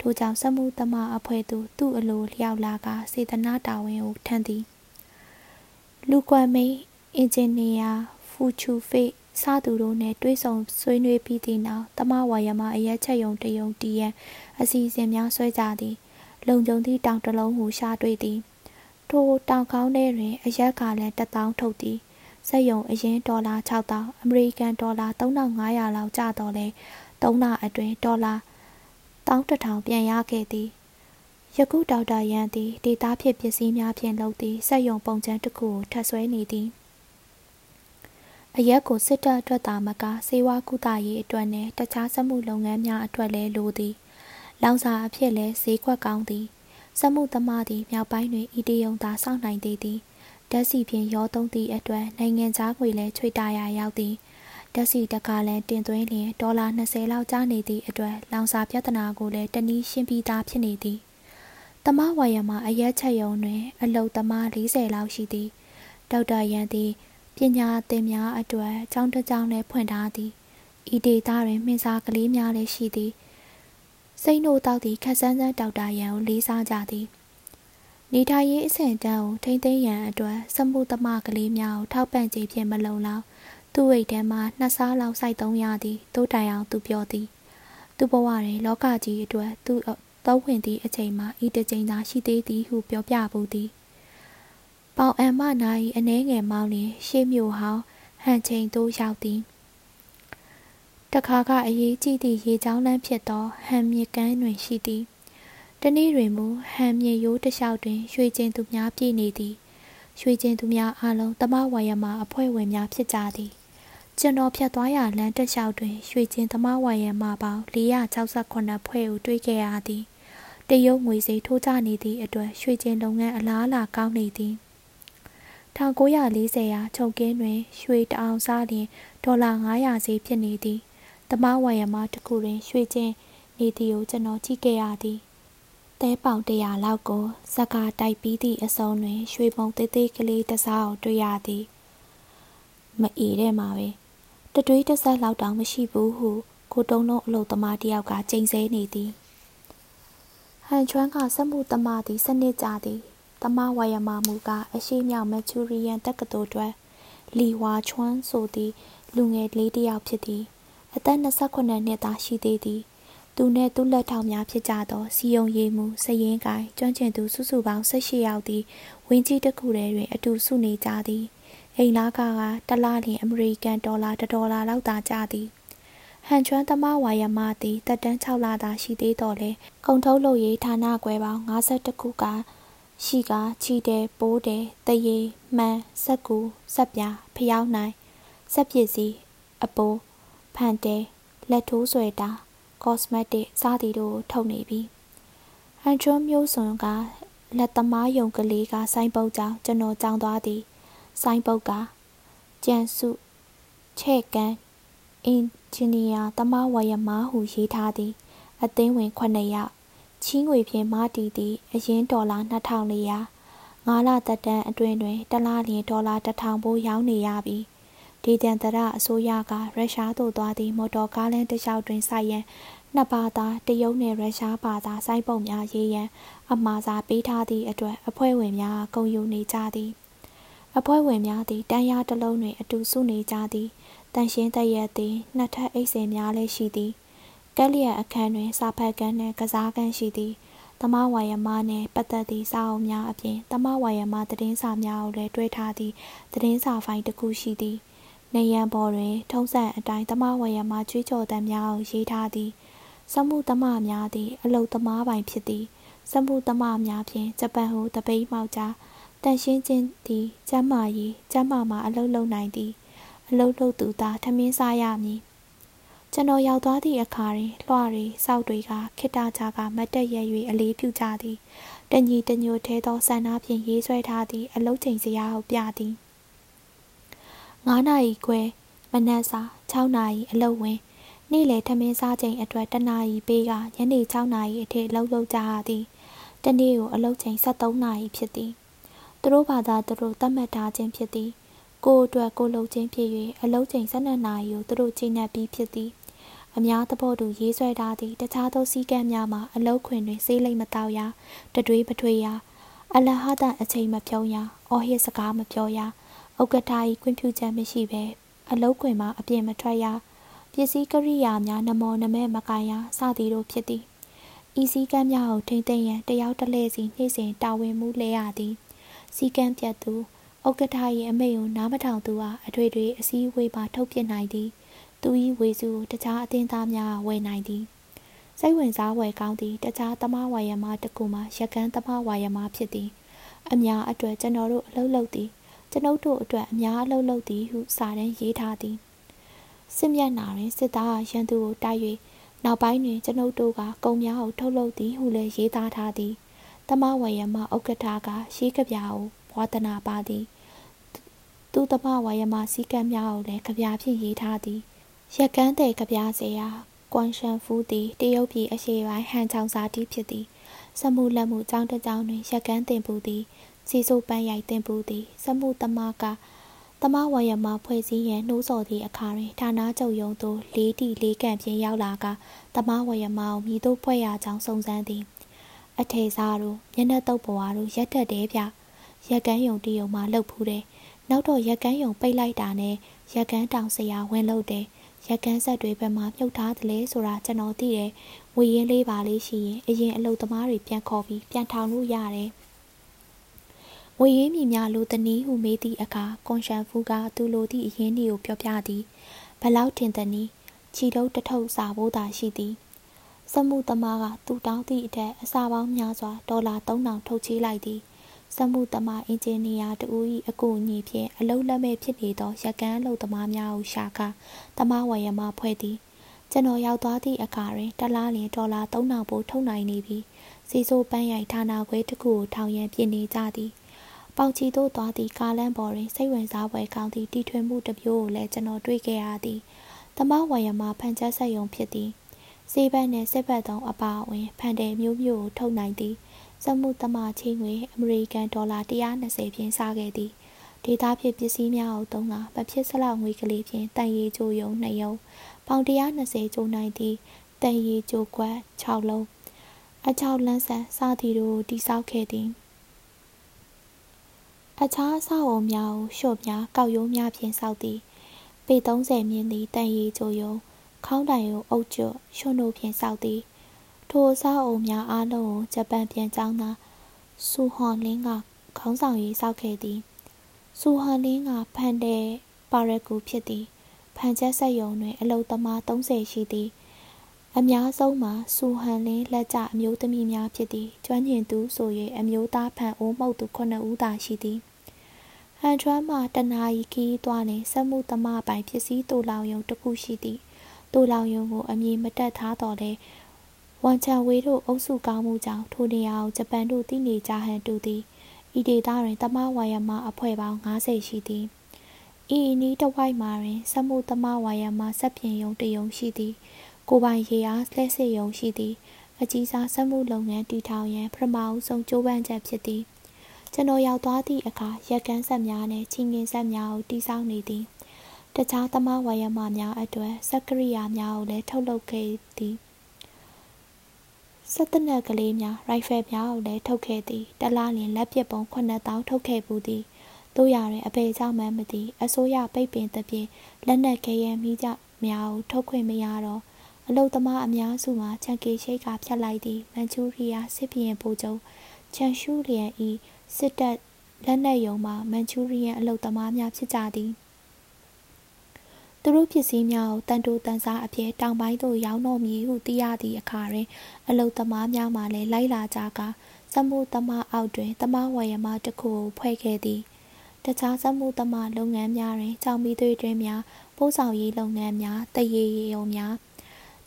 ထို့ကြောင့်စမှုသမားအဖွဲ့သူသူ့အလိုလျောက်လာကစေတနာတာဝန်ကိုထမ်းသည်လူကွမ်မိန် အင်ဂျင်နီယာဖူချူဖေစသူတို့နဲ့တွဲဆုံဆွေးနွေးပြီးသည့်နောက်တမဝါယမအရက်ချက်ယုံတယုံတီးရန်အစီအစဉ်များဆွဲကြသည်လုံခြုံသည့်တောင်တလုံးဟုရှာတွေ့သည်ထိုတောင်ကောင်းထဲတွင်အရက်ကလည်းတထောင်ထုတ်သည်စက်ယုံအရင်ဒေါ်လာ6000အမေရိကန်ဒေါ်လာ3500လောက်ကျတော့လဲ3လအတွင်းဒေါ်လာ11000ပြန်ရခဲ့သည်ယခုဒေါက်တာရန်သည်ဒေတာဖြစ်ပစ္စည်းများဖြင့်လုပ်သည့်စက်ယုံပုံစံတစ်ခုကိုထပ်ဆွဲနေသည် အရက်ကိုစစ်တပ်အတွက်သာမကစေဝါကုသရေးအတွက်နဲ့တခြားစမှုလုပ်ငန်းများအတွက်လည်းလိုသည်လောင်စာအဖြစ်လည်းဈေးကွက်ကောင်းသည်စမှုသမားသည်မြောက်ပိုင်းတွင်ဤတယုံသာစောင့်နိုင်သေးသည်ဓာတ်စီဖြင့်ရောသုံးသည့်အတွက်နိုင်ငံခြားငွေလည်းချွေတာရရောက်သည်ဓာတ်စီတကားလည်းတင်သွင်းလျင်ဒေါ်လာ20လောက်ကျနေသည့်အတွက်လောင်စာပြဿနာကိုလည်းတနည်းရှင်းပြီးသားဖြစ်နေသည်တမဝါယမှာအရက်ချက်ယုံတွင် အလုတ်သမား40လောက်ရှိသည်ဒေါက်တာရန်သည် ပညာသင်များအတွက်ကျောင်းတစ်ကျောင်းလည်းဖွင့်ထားသည်ဤဒေသတွင်မှင်စာကလေးများလည်းရှိသည်စိတ်နိုးတောက်သည့်ခက်ဆန်းဆန်းဒေါက်တာရန်ကိုလေးစားကြသည်နေထိုင်ရေးအဆင့်တန်းကိုထိမ့်သိမ်းရန်အတွက်စမှုသမကလေးများကိုထောက်ပံ့ခြင်းဖြင့်မလုံလောက်သူ့ဝိတ်ထဲမှာနှစ်စားလောက်စိုက်သုံးရသည်တိုးတိုင်အောင်သူပြောသည် သူ့ဘဝတွင်လောကကြီးအတွက်သူသုံးဝင်သည့်အချိန်မှာဤတစ်ချိန်သာရှိသေးသည်ဟုပြောပြပူသည် ပေါင်အံမနာ၏အနှဲငယ်မောင်းလျင် ရှေးမြို့ဟောင်းဟန်ချိန်သို့ရောက်သည်တခါကအရေးကြီးသည့်ရေချောင်းလမ်းဖြစ်သောဟန်မြစ်ကမ်းတွင်ရှိသည်တနေ့တွင်မူဟန်မြစ်ရိုးတစ်လျှောက်တွင် ရွှေကျင်သူများပြည့်နေသည်ရွှေကျင်သူများအလုံးတမဝါယမအဖွဲ့ဝင်များဖြစ်ကြသည်ကျွန်တော်ဖြတ်သွားရာလမ်းတစ်လျှောက်တွင် ရွှေကျင်သမဝါယမပေါင်း468ဖွဲ့ကိုတွေ့ခဲ့ရသည်တရုတ်ငွေစိထိုးကျနေသည့်အတွက်ရွှေကျင်လုပ်ငန်းအလားအလာကောင်းနေသည် 1940ရာချုပ်ကင်းတွင် ရွှေတအောင်စားလျင်ဒေါ်လာ900ဈေးဖြစ်နေသည်။တမဝါယမတစ်ခုတွင် ရွှေချင်းနေသည်ကိုကျွန်တော်ကြည့်ခဲ့ရသည်။သဲပေါင်100လောက်ကိုဇကာတိုက်ပြီးသည့်အစုံတွင် ရွှေပုံသေးသေးကလေးတစ်စားကိုတွေ့ရသည်။မအေးတဲ့မှာပဲ။တတွေးတစ်ဆက်လောက်တောင်မရှိဘူးဟုကိုတုံးလုံးအလုပ်သမားတယောက်ကကြိမ်ဆဲနေသည်။ဟန်ချွမ်းကစက်မှုသမားသည်စနစ်ကြသည်။ သမဝါယမမူက အရှိမြောက်မက်ချူရီယန်တက္ကသိုလ်တွင်လီဝါချွန်းဆိုသည့်လူငယ်လေးတစ်ယောက်ဖြစ်သည်အသက်28နှစ်သာရှိသေးသည်သူနှင့်သူ့လက်ထောက်များဖြစ်ကြသောစီယုံရည်မှုစရင်ကိုင်ကျွမ်းကျင်သူစုစုပေါင်း18ယောက်သည်ဝင်းကြီးတစ်ခုထဲတွင်အတူစုနေကြသည်အိမ်လာကကတလားလျင်အမေရိကန်ဒေါ်လာ1ဒေါ်လာလောက်သာကျသည်ဟန်ချွမ်းသမားဝါယမသည်တက်တန်း6လသာရှိသေးတော်လဲကုံထုတ်လုပ်ရေးဌာနကွယ်ပေါင်း52ခုက ရှိကချီတဲပိုးတဲတရေမှန်စက်ကူစက်ပြဖျောင်းနိုင်စက်ပစ္စည်းအပိုးဖန်တဲလက်ထိုးဆွဲတာကော့စမက်တစ်စသည်တို့ထုတ်နေပြီဟန်ချွန်းမျိုးစွန်ကလက်သမားယုံကလေးကဆိုင်းပုတ်ကြောင့်ကျွန်တော်ကြောင်းသွားသည်ဆိုင်းပုတ်ကကျန်စုချဲ့ကန်အင်ဂျင်နီယာတမဝရမဟုရေးထားသည် အသင်းဝင်9ယောက် ချီးငွေဖြင့်မတီသည်အရင်ဒေါ်လာ2400 9လသက်တမ်းအတွင်းတွင်တစ်လလျင်ဒေါ်လာ1000ဘိုးရောင်းနေရပြီဒေသန္တရအစိုးရကရုရှားသို့သွားသည့်မော်တော်ကားလမ်းတစ်လျှောက်တွင်စိုက်ရန်နှစ်ပါးသာတရုတ်နှင့်ရုရှားဘာသာစိုင်းပုံများရေးရန်အမှားစာပေးထားသည့်အတွက်အဖွဲ့ဝင်များဂုဏ်ယူနေကြသည်အဖွဲ့ဝင်များသည်တန်းရတစ်လုံးတွင်အတူစုနေကြသည်တန်ရှင်းသက်ရက်သည်နှစ်ထပ်အိတ်စင်များလည်းရှိသည် ကက်လျက်အခန်းတွင် စာဖတ်ကန်းနှင့် ကစားကန်းရှိသည်သမဝါယမနှင့်ပတ်သက်သည့်စာအုပ်များအပြင် သမဝါယမသတင်းစာများကိုလည်းတွဲထားသည့်သတင်းစာဖိုင်တစ်ခုရှိသည်နေရန်ပေါ်တွင် ထုံးစံအတိုင်းသမဝါယမကျွေးကြော်တမ်းများကိုရေးထားသည်စမှုသမများသည် အလုသမားပိုင်ဖြစ်သည်စမှုသမများဖြင့်ဂျပန်ဟူတပိတ်မှောက်ကြားတန်ရှင်းခြင်းသည်ကျမ်းမာရေးကျမ်းမာမှာအလုလုံနိုင်သည်အလုလုသူသာထမင်းစားရမည် ကျွန်တော်ရောက်သွားသည့်အခါတွင်လွှတွေစောက်တွေကခိတ္တကြကမတ်တက်ရ၍အလေးပြုကြသည်တညီတညိုထဲသောဆန္ဒဖြင့်ရေးဆွဲထားသည့်အလုချိန်စရာကိုပြသည်9နာရီခွဲမနက်စာ6နာရီအလုဝင်နေ့လယ်ထမင်းစားချိန်အတွက်တနာရီပေးကညနေ6နာရီအထိလှုပ်လှုပ်ကြရသည်တနေ့ကိုအလုပ်ချိန်73နာရီဖြစ်သည်သူတို့ဘာသာသူတို့သတ်မှတ်ထားခြင်းဖြစ်သည်ကိုအတွက်ကိုလှုပ်ခြင်းဖြစ်၍အလုပ်ချိန်12နာရီကိုသူတို့ချိန်နှက်ပြီးဖြစ်သည် အများသဘောတူရေးဆွဲထားသည့်တခြားသောစည်းကမ်းများမှာအလုတ်ခွင်တွင်ဆေးလိမ်မတောက်ရတတွေးပထွေးရအလဟဒအချိန်မဖြုံးရအော်ဟစ်စကားမပြောရဥက္ကဋ္ဌ၏ခွင့်ပြုချက်မရှိဘဲအလုတ်ခွင်မှာအပြင်းမထွက်ရပစ္စည်းကရိယာများနမောနမဲမကိုင်ရစသည်တို့ဖြစ်သည်ဤစည်းကမ်းများကိုထိမ့်သိမ်းရန်တယောက်တစ်လဲစီနှိမ့်စဉ်တာဝန်မှုလဲရသည်စည်းကမ်းပြတ်သူဥက္ကဋ္ဌ၏အမိန့်ကိုနားမထောင်သူအားအထွေထွေအစည်းအဝေးမှာထုတ်ပြနိုင်သည် သူ၏ဝေစုတခြားအသင်းသားများဝယ်နိုင်သည်စိတ်ဝင်စားဝယ်ကောင်းသည့်တခြားသမားဝါယမတကူမှာရကန်းသမားဝါယမဖြစ်သည်အများအတွက်ကျွန်တော်တို့အလုပ်လုပ်သည်ကျွန်ုပ်တို့အတွက်အများအလုပ်လုပ်သည်ဟုစာတမ်းရေးထားသည်စစ်မျက်နာတွင်စစ်သားရန်သူကိုတိုက်၍နောက်ပိုင်းတွင်ကျွန်ုပ်တို့ကကုံများကိုထုတ်လုပ်သည်ဟုလည်းရေးသားထားသည်တမဝယမဥက္ကဋ္ဌကရှိကပြာကိုဝါသနာပါသည် သူတမဝယမစည်းကမ်းများကိုလည်းကြပြဖြင့်ရေးထားသည် ရက်ကန်းတဲ့ကြပြစေရာကွမ်ရှန်ဖူးသည်တရုတ်ပြည်အရှေ့ပိုင်းဟန်ချောင်စာတီးဖြစ်သည်စမှုလက်မှုကျောင်းတစ်ကျောင်းတွင်ရက်ကန်းတင်ပူသည်စီဆိုပန်းရိုက်တင်ပူသည်စမှုတမကတမဝရမဖွဲ့စည်းရန်နှိုးဆော်သည့်အခါတွင်ဌာနချုပ်ရုံသို့လေးတီလေးကန့်ဖြင့်ရောက်လာကတမဝရမကိုမြည်သို့ဖွဲ့ရကြောင်းစုံစမ်းသည်အထေစားတို့မျက်နှာတုပ်ပွားတို့ရက်တက်တယ်ဗျရက်ကန်းယုံတီယုံမှလှုပ်ဖူးတယ်နောက်တော့ရက်ကန်းယုံပိတ်လိုက်တာနဲ့ရက်ကန်းတောင်ဆရာဝင်လှုပ်တယ် ရက်ကန်းဆက်တွေဘက်မှာမြုပ်ထားသလဲဆိုတာကျွန်တော်သိတယ်ဝေရင်လေးပါလေးရှိရင်အရင်အလုပ်သမားတွေပြန်ခေါ်ပြီးပြန်ထောင်လို့ရတယ်ငွေရင်းမြည်များလိုတနည်းဟုမေးသည့်အခါကွန်ရှန်ဖူးကသူလိုသည့်အရင်းတွေကိုပြောပြသည်ဘလောက်ထင်သနည်းခြီတုပ်တထုပ်စာဖို့သာရှိသည်စမှုသမားကသူတောင်းသည့်အထက်အစာပေါင်းများစွာဒေါ်လာ3000ထုတ်ချေးလိုက်သည် စမှုသမားအင်ဂျင်နီယာတူ၏အကူအညီဖြင့်အလုပ်လက်မဲ့ဖြစ်နေသောရကန်းလုပ်သမားများကိုရှာကာသမားဝရမဖွဲ့သည်ကျွန်တော်ရောက်သွားသည့်အခါတွင်တလားလျင်ဒေါ်လာ3000ပိုထုတ်နိုင်နေပြီစီဆိုပန်းရိုက်ဌာနခွဲတစ်ခုကိုထောင်ရန်ပြင်နေကြသည်ပေါချီသို့သွားသည့်ကားလမ်းပေါ်တွင်စိတ်ဝင်စားဖွယ်ကောင်းသည့်တီထွင်မှုတစ်မျိုးကိုလည်းကျွန်တော်တွေ့ခဲ့ရသည်။သမဝရမဖန်ချက်ဆက်ယုံဖြစ်သည်။စေဘက်နှင့်စစ်ဘက်သုံးအပါအဝင်ဖန်တယ်မျိုးမျိုးကိုထုတ်နိုင်သည်။ စမှုသမချင်းငွေအမေရိကန်ဒေါ်လာ120ဖြင့်စားခဲ့သည်။ဒေတာဖြင့်ပစ္စည်းများကိုသုံးကမဖြစ်စလောက်ငွေကလေးဖြင့်တန်ရီကြိုယုံ2ယုံပေါင်120ကြိုနိုင်သည့်တန်ရီကြိုကွက်6လုံးအချောက်လန်းဆန်စသည်တို့တိစောက်ခဲ့သည်။အခြားအဆောက်အအုံများကိုလျှော့များကောက်ရိုးများဖြင့်ဆောက်သည်ပေ30မြင့်သည့်တန်ရီကျိုယုံခေါင်းတိုင်ကိုအုပ်ကျွတ်ရွှွန်တို့ဖြင့်ဆောက်သည် ထိုအဆောက်အအုံများအားလုံးကိုဂျပန်ပြန်ကျောင်းသားဆူဟွန်လင်းကခေါင်းဆောင်ရေးဆောက်ခဲ့သည်ဆူဟွန်လင်းကဖန်တဲ့ပါရက်ကူဖြစ်သည်ဖန်ချက်ဆက်ယုံတွင် အလုသမား30ရှိသည်အများဆုံးမှာစူဟန်လင်းလက်ကျအမျိုးသမီးများဖြစ်သည်ကျွမ်းကျင်သူဆို၍အမျိုးသားဖန်အိုးမှုတ်သူ9ဦးသာရှိသည်ဟန်ချွမ်းမှတနာရီခီးသွားနေစက်မှုသမားပိုင်ဖြစ်စည်းတူလောင်ယုံတစ်ခုရှိသည်တူလောင်ယုံကိုအမည်မတက်ထားတော်လဲ ဝန်ချန်ဝေးတို့အုပ်စုကောင်းမှုကြောင့်ထိုနေရာကိုဂျပန်တို့သိနေကြဟန်တူသည်ဤဒေသတွင်တမဝါယမအဖွဲ့ပေါင်း90ရှိသည်ဤအနီးတစ်ဝိုက်မှာတွင်စက်မှုတမဝါယမစက်ပြင်ယုံတယုံရှိသည် ကိုပိုင်ရေအားလက်စစ်ယုံရှိသည်အကြီးစားစက်မှုလုပ်ငန်းတည်ထောင်ရန်ပထမအဆုံးကြိုးပမ်းချက်ဖြစ်သည်ကျွန်တော်ရောက်သွားသည့်အခါရက်ကန်းဆက်များနှင့်ချင်းငင်ဆက်များကိုတိစောက်နေသည်တခြားသမားဝါယမများအတွက်စက်ကရိယာများကိုလည်းထုတ်လုပ်ခဲ့သည် စက်တနက်ကလေးများရိုင်ဖယ်များကိုလည်းထုတ်ခဲ့သည်တလားလျင်လက်ပစ်ပုံ9000ထုတ်ခဲ့ပူသည်တို့ရတွင်အပေကြောင့်မှမသိအစိုးရပိတ်ပင်သဖြင့်လက်နက်ခဲယမ်းမိကြများကိုထုတ်ခွင့်မရတော့အလုသမားအများစုမှာချန်ကေရှိတ်ကဖြတ်လိုက်သည့်မန်ချူရီးယားစစ်ဘီရင်ဗိုလ်ချုပ်ချန်ရှူလျန်ဤစစ်တပ်လက်နက်ယုံမှာမန်ချူရီးယန်အလုသမားများဖြစ်ကြသည် သူတို့ပစ္စည်းများကိုတန်တိုတန်စားအဖြစ်တောင်ပိုင်းသို့ရောင်းတော်မည်ဟုသိရသည့်အခါတွင်အလုသမားများမှလည်းလိုက်လာကြကာစမှုသမားအောက်တွင်သမားဝရမတစ်ခုကိုဖွဲ့ခဲ့သည်တခြားစမှုသမားလုပ်ငန်းများတွင်ကြောင်မီသွေးတွင်များပို့ဆောင်ရေးလုပ်ငန်းများတရေရုံများ